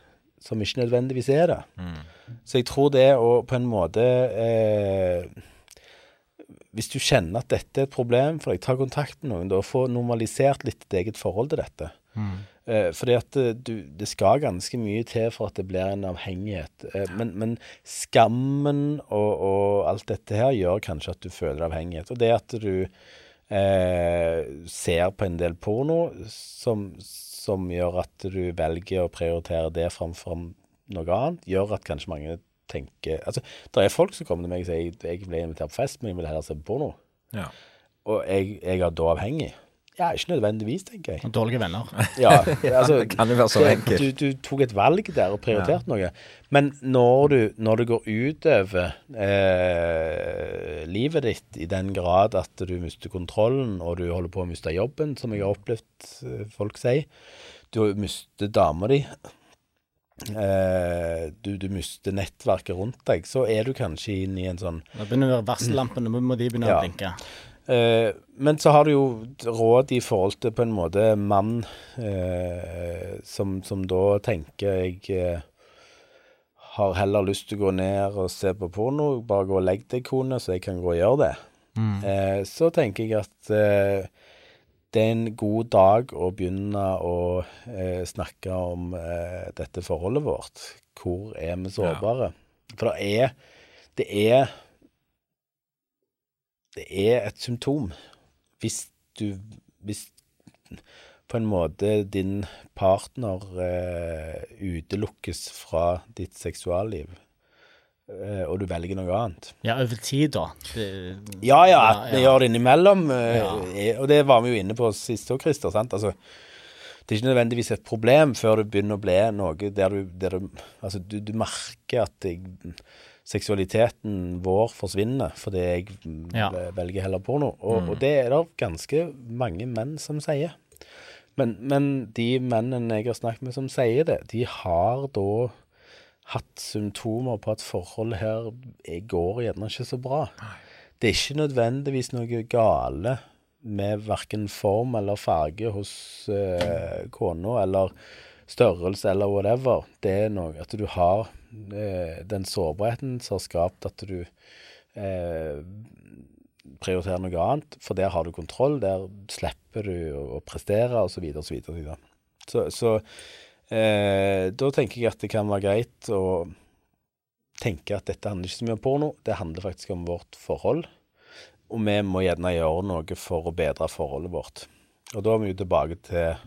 som ikke nødvendigvis er det. Mm. Så jeg tror det å på en måte eh, Hvis du kjenner at dette er et problem for deg, ta kontakt med noen da, og få normalisert litt ditt eget forhold til dette. Mm. Eh, fordi at eh, du, det skal ganske mye til for at det blir en avhengighet. Eh, men, men, skammen og, og, alt dette her gjør kanskje at du føler avhengighet. Og det at du eh, ser på en del porno som, som, gjør at du velger å prioritere det framfor noe annet, gjør at kanskje mange tenker Altså, det er folk som kommer til meg og sier jeg ble invitert på fest, men jeg vil heller se på porno. Ja. Og jeg, jeg er da avhengig. Ja, ikke nødvendigvis, tenker jeg. Dårlige venner. Ja, altså, det kan jo være så enkelt. Du, du, tok et valg der og prioriterte ja. noe. Men når, du, når det går utover eh, livet ditt i den grad at du mister kontrollen, og du holder på å miste jobben, som jeg har opplevd eh, folk si, du mister dama di Uh, du, du mister nettverket rundt deg, så er du kanskje inn i en sånn Da begynner varsellampene, må de begynne Ja. å blinke. Eh, men så har du jo råd i forhold til på en måte mann eh, som, som da tenker jeg eh, har heller lyst til å gå ned og se på porno. Bare gå og legg deg, kone, så jeg kan gå og gjøre det. Eh, så tenker jeg at det er en god dag å begynne å snakke om dette forholdet vårt. Hvor er vi sårbare? For det er Det er Det er et symptom. Hvis du Hvis på en måte din partner eh, utelukkes fra ditt seksualliv, eh, og du velger noe annet. Ja, over tid, da. Det, Ja, ja, at vi ja. gjør det innimellom. eh, Ja. er- Og det var vi jo inne på sist òg, Christer. sant? Altså, det er ikke nødvendigvis et problem før det begynner å bli noe der du, der du Altså, du, du merker at jeg, seksualiteten vår forsvinner fordi jeg Ja. velger heller porno. Og, og det er det ganske mange menn som sier. Men, men de mennene jeg har snakket med som sier det, de har da hatt symptomer på at forholdet her er- går gjerne ikke så bra. Det er ikke nødvendigvis noe gale med verken form eller farge hos uh, kona, eller størrelse eller whatever. Det er noe at du har den sårbarheten som har skapt at du eh, prioriterer noe annet, for der har du kontroll, der slipper du å, prestere, osv., osv., osv. Så, så eh, da tenker jeg at det kan være greit å tenke at dette handler ikke så mye om porno, det handler faktisk om vårt forhold. Og vi må gjerne gjøre noe for å bedre forholdet vårt. Og da er vi jo tilbake til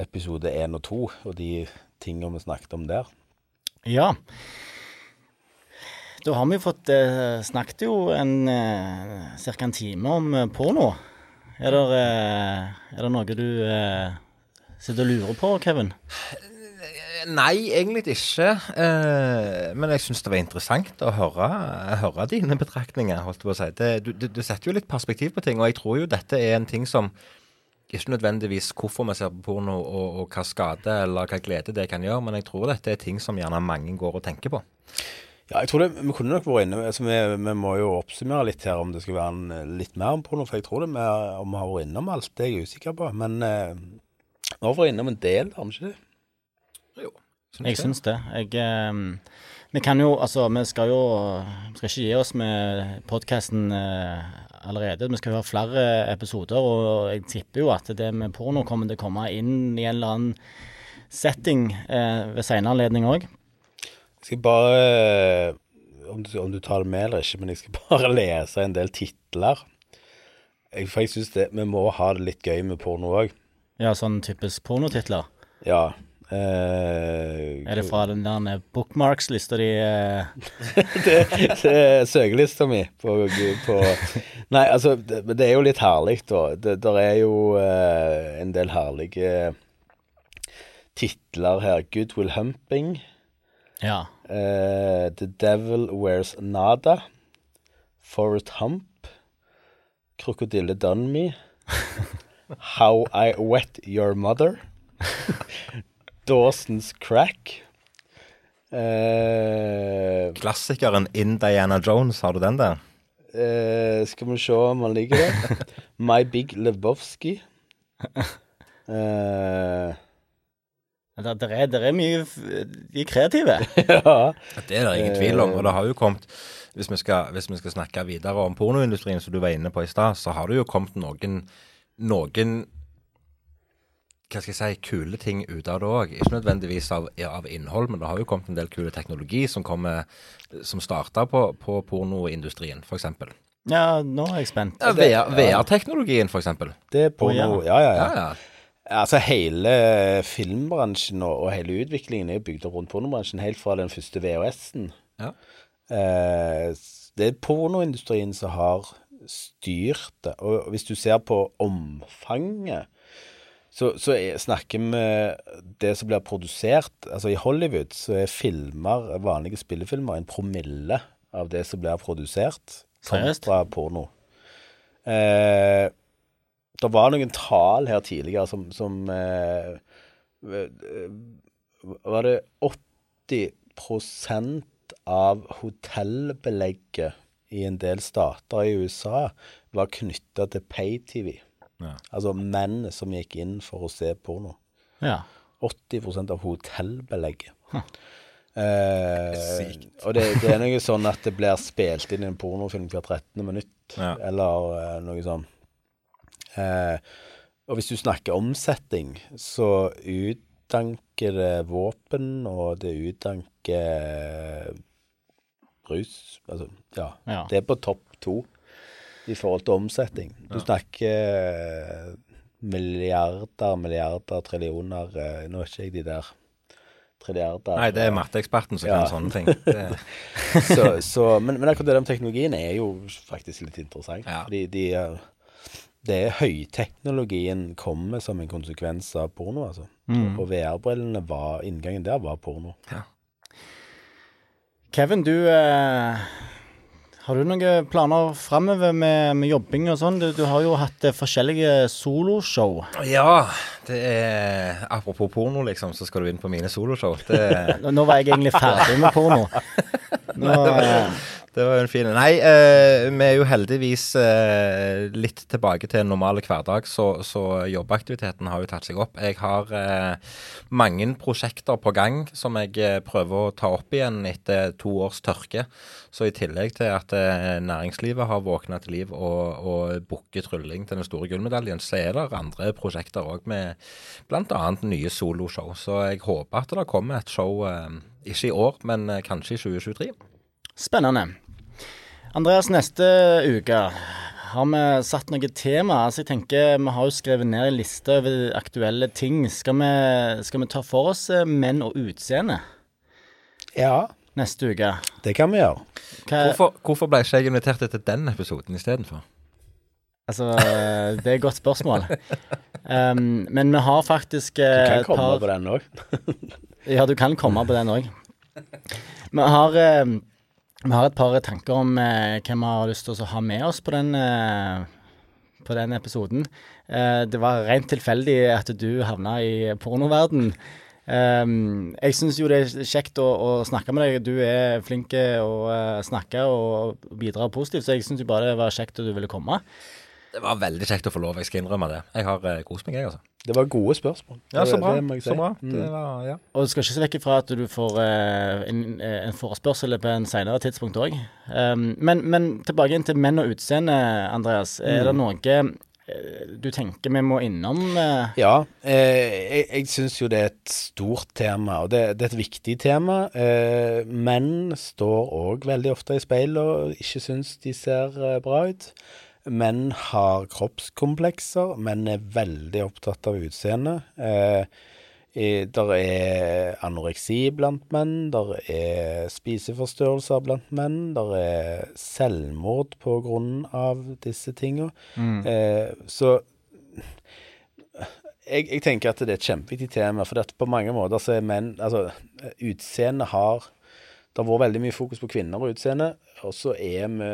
episode én og to, og de tingene vi snakket om der. Ja. Da har vi fått eh, snakket jo en eh, ca. en time om eh, porno. Er det, eh, er det noe du eh, sitter og lurer på, Kevin? Nei, egentlig ikke. Eh, men jeg syns det var interessant å høre, høre dine betraktninger. holdt på å si. Det, du, du setter jo litt perspektiv på ting, og jeg tror jo dette er en ting som ikke nødvendigvis hvorfor vi ser på porno og, og hva skade eller hva glede det kan gjøre, men jeg tror dette er ting som gjerne mange går og tenker på. Ja, jeg tror det, Vi kunne nok vært inne altså vi, vi må jo oppsummere litt her om det skal være en, eh, litt mer om porno. For jeg tror det vi, om vi har vært innom alt, det er jeg usikker på. Men eh, vi har vært innom en del, har vi ikke det? Jo, Jeg syns det. Jeg, eh, vi kan jo, altså, vi skal jo Vi skal ikke gi oss med podkasten eh, allerede. Vi skal høre ha flere episoder, og jeg tipper jo at det med porno kommer til å komme inn i en eller annen setting eh, ved senere anledning òg. Jeg skal bare eh, om du, om du tar det med eller ikke, men jeg skal bare lese en del titler. Jeg, for jeg syns vi må ha det litt gøy med porno òg. Ja, sånn typisk pornotitler. Ja. Eh, Er det fra den der bookmarks-lista di? Eh, det, det er søkelista mi på, på Nei, altså, det, det er jo litt herlig, da. Det der er jo uh, en del herlige titler her. Good Will Humping. ja. eh, The Devil Wears Nada. Forest Hump. Krokodille Done Me. How I Wet Your Mother. Dawson's Crack. Eh, Klassikeren In Diana Jones, har du den der? Eh, skal vi se om han ligger der. My Big Lebowski. Eh, Det, det, er, det er mye f- De er kreative. ja. Det er det ingen tvil om. Og det har jo kommet hvis vi, skal, hvis vi skal snakke videre om pornoindustrien, som du var inne på i stad, så har det jo kommet noen, noen hva skal jeg si, kule ting ut av det òg. Ikke nødvendigvis av, av innhold, men det har jo kommet en del kule teknologi som, kommer, som starta på, på pornoindustrien, f.eks. Ja, nå er jeg spent. Ja, VR-teknologien, f.eks. Det er porno. Ja, ja, ja. Ja, ja. Altså Hele filmbransjen og, og hele utviklingen er bygd opp rundt pornobransjen, helt fra den første VHS-en. Ja. Eh, det er pornoindustrien som har styrt det. Og hvis du ser på omfanget, så, så er, snakker vi det som blir produsert Altså I Hollywood så er filmer, vanlige spillefilmer, en promille av det som blir produsert, kontra porno. Eh, det var noen tall her tidligere som, som eh, Var det 80% av hotellbelegget i en del stater i USA var knytta til pay-TV. Ja. Altså menn som gikk inn for å se porno. Ja. 80% av hotellbelegget. Eh, og det, det er noe sånn at det blir spilt inn i en pornofilm hver 13. minutt, Ja. eller eh, noe sånn. Eh, og hvis du snakker omsetning, så utdanker det våpen, og det utdanker rus. Altså, ja. Ja. Det er på topp to i forhold til omsetning. Du snakker eh, milliarder, milliarder, trillioner eh, Nå er ikke jeg de der trilliarder. Nei, det er matteeksperten som Ja. kan sånne ting. Så, så, men, men akkurat det med teknologien er jo faktisk litt interessant. Ja. Fordi de, det er høyteknologien kommer som en konsekvens av porno, altså. Mm. Og VR-brillene var Inngangen der var porno. Kevin, du eh, Har du noen planer framover med, med jobbing og sånn? Du, du har jo hatt eh, forskjellige soloshow. ja, det er Apropos porno, liksom, så skal du inn på mine soloshow. Det, Nå, nå var jeg egentlig ferdig med porno. Nå, Nei, det var jo en fin Nei, eh, vi er jo heldigvis eh, litt tilbake til en normal hverdag, så, så jobbaktiviteten har jo tatt seg opp. Jeg har eh, mange prosjekter på gang som jeg eh, prøver å ta opp igjen etter to års tørke. Så i tillegg til at eh, næringslivet har våkna til liv og, og booker trylling til den store gullmedaljen, så er det andre prosjekter òg med bl.a. nye soloshow. Så jeg håper at det kommer et show, eh, ikke i år, men kanskje i 2023. spennende. Andreas, neste uke har vi satt noe tema. Altså jeg tenker, Vi har jo skrevet ned en liste over aktuelle ting. Skal vi, skal vi ta for oss eh, menn og utseende Ja, neste uke? det kan vi gjøre. Hva, Hvorfor, hvorfor ble ikke jeg invitert til den episoden istedenfor? Altså, eh, det er et godt spørsmål. Um, men vi har faktisk Du eh, kan komme par på den òg. Ja, du kan komme på den òg. Vi har eh, Vi har et par tanker om eh, hvem vi har lyst til å ha med oss på den, eh, på den episoden. Eh, det var rent tilfeldig at du havna i pornoverden. Um, jeg syns jo det er kjekt å, å snakke med deg. Du er flink å eh, snakke og bidra positivt, så jeg syns bare det var kjekt at du ville komme. Det var veldig kjekt å få lov, jeg skal innrømme det. Jeg har uh, kost meg, jeg, altså. Det var gode spørsmål. Ja, så bra. det må jeg si. Så bra. Mm. Det var, ja. Og du skal ikke se vekk ifra at du får eh, en, eh, en forespørsel på en senere tidspunkt òg. Um, men, men tilbake inn til menn og utseende, Andreas. Er det noe eh, du tenker vi må innom? eh? Ja, eh, jeg, jeg syns jo det er et stort tema, og det, det er et viktig tema. Eh, menn står òg veldig ofte i speilet og ikke syns de ser eh, bra ut. Menn har kroppskomplekser. Menn er veldig opptatt av utseendet. Eh, der er anoreksi blant menn, der er spiseforstyrrelser blant menn, der er selvmord på grunn av disse tinga. Eh, så jeg, jeg tenker at det er et kjempeviktig tema, for på mange måter så er menn Altså, utseendet har Det har vært veldig mye fokus på kvinner og utseende, og så er vi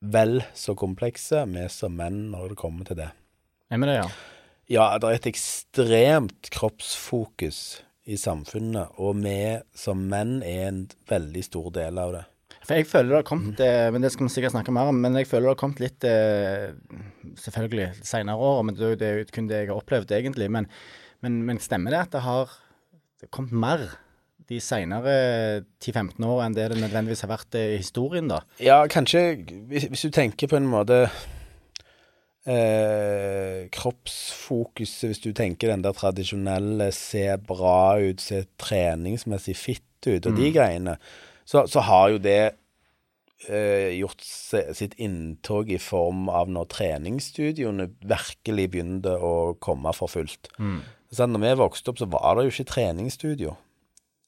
vel så komplekse, vi som menn, når det kommer til det. Er mener det, ja? Ja, det er et ekstremt kroppsfokus i samfunnet, og vi som menn er en veldig stor del av det. For jeg føler det har kommet, mm. men det skal vi sikkert snakke mer om, men jeg føler det har kommet litt eh, Selvfølgelig senere år, men det er jo- kun det jeg har opplevd egentlig. Men, men, men stemmer det at det har det har kommet mer de senere 10-15 år enn det det nødvendigvis har vært eh, i historien, da? Ja, kanskje hvis, hvis du tenker på en måte eh, kroppsfokuset, hvis du tenker den der tradisjonelle se bra ut, se treningsmessig fitt ut, og de greiene, så, så har jo det eh, gjort se, sitt inntog i form av når treningsstudioene virkelig begynte å komme for fullt. Så når vi vokste opp, så var det jo ikke treningsstudio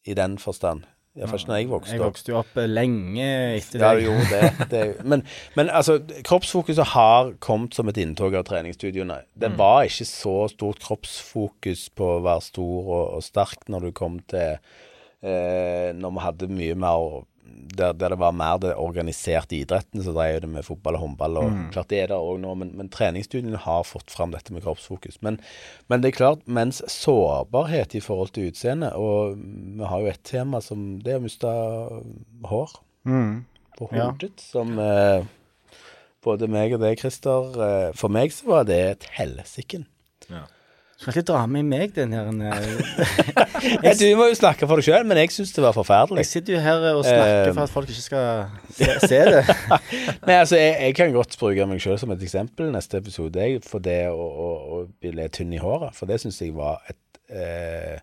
i den forstand. Iallfall ikke når jeg vokste Jeg vokste jo opp eh, lenge etter deg. Ja, jo, det, det men, men altså, kroppsfokuset har kommet som et inntog av treningsstudioene. Det var ikke så stort kroppsfokus på å være stor og, og sterk når du kom til eh, Når vi hadde mye mer der, der, det var mer det organiserte idretten, så dreier det med fotball og håndball. og mm. klart Det er der også nå, men, men treningsstudiene har fått fram dette med kroppsfokus. Men, men, det er klart, mens sårbarhet i forhold til utseende Og vi har jo et tema som det er å miste hår mm. på hodet, ja. som eh, både meg og deg, Christer eh, For meg så var det et helsike. Ja. Skal ikke dra med meg den her jeg, Du må jo snakke for deg sjøl, men jeg syns det var forferdelig. Jeg sitter jo her og snakker for at folk ikke skal se, se det. Nei, altså, jeg, jeg, kan godt bruke meg sjøl som et eksempel neste episode, for det å, å, å bli tynn i håret. For det syns jeg var et uh,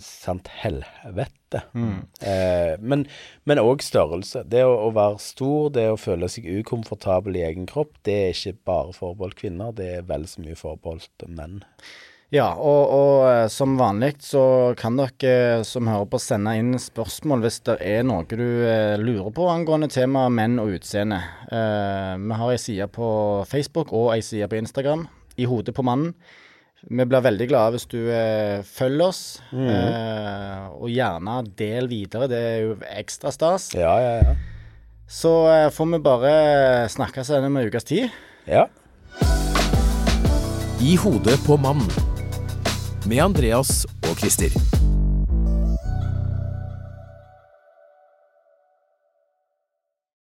sant helvete. Mm. Eh, men òg størrelse. Det å, å, være stor, det å føle seg ukomfortabel i egen kropp, det er ikke bare forbeholdt kvinner, det er vel så mye forbeholdt menn. Ja, og, og eh, som vanlig så kan dere eh, som hører på sende inn spørsmål hvis det er noe du eh, lurer på angående temaet menn og utseende. Eh, vi har ei side på Facebook og ei side på Instagram. I hodet på mannen. Vi blir veldig glade hvis du eh, følger oss, mm. eh, og gjerne del videre. Det er jo ekstra stas. Ja, ja, ja. Så eh, får vi bare snakkes igjen om en ukes tid. Ja. I hodet på mannen med Andreas og Christer.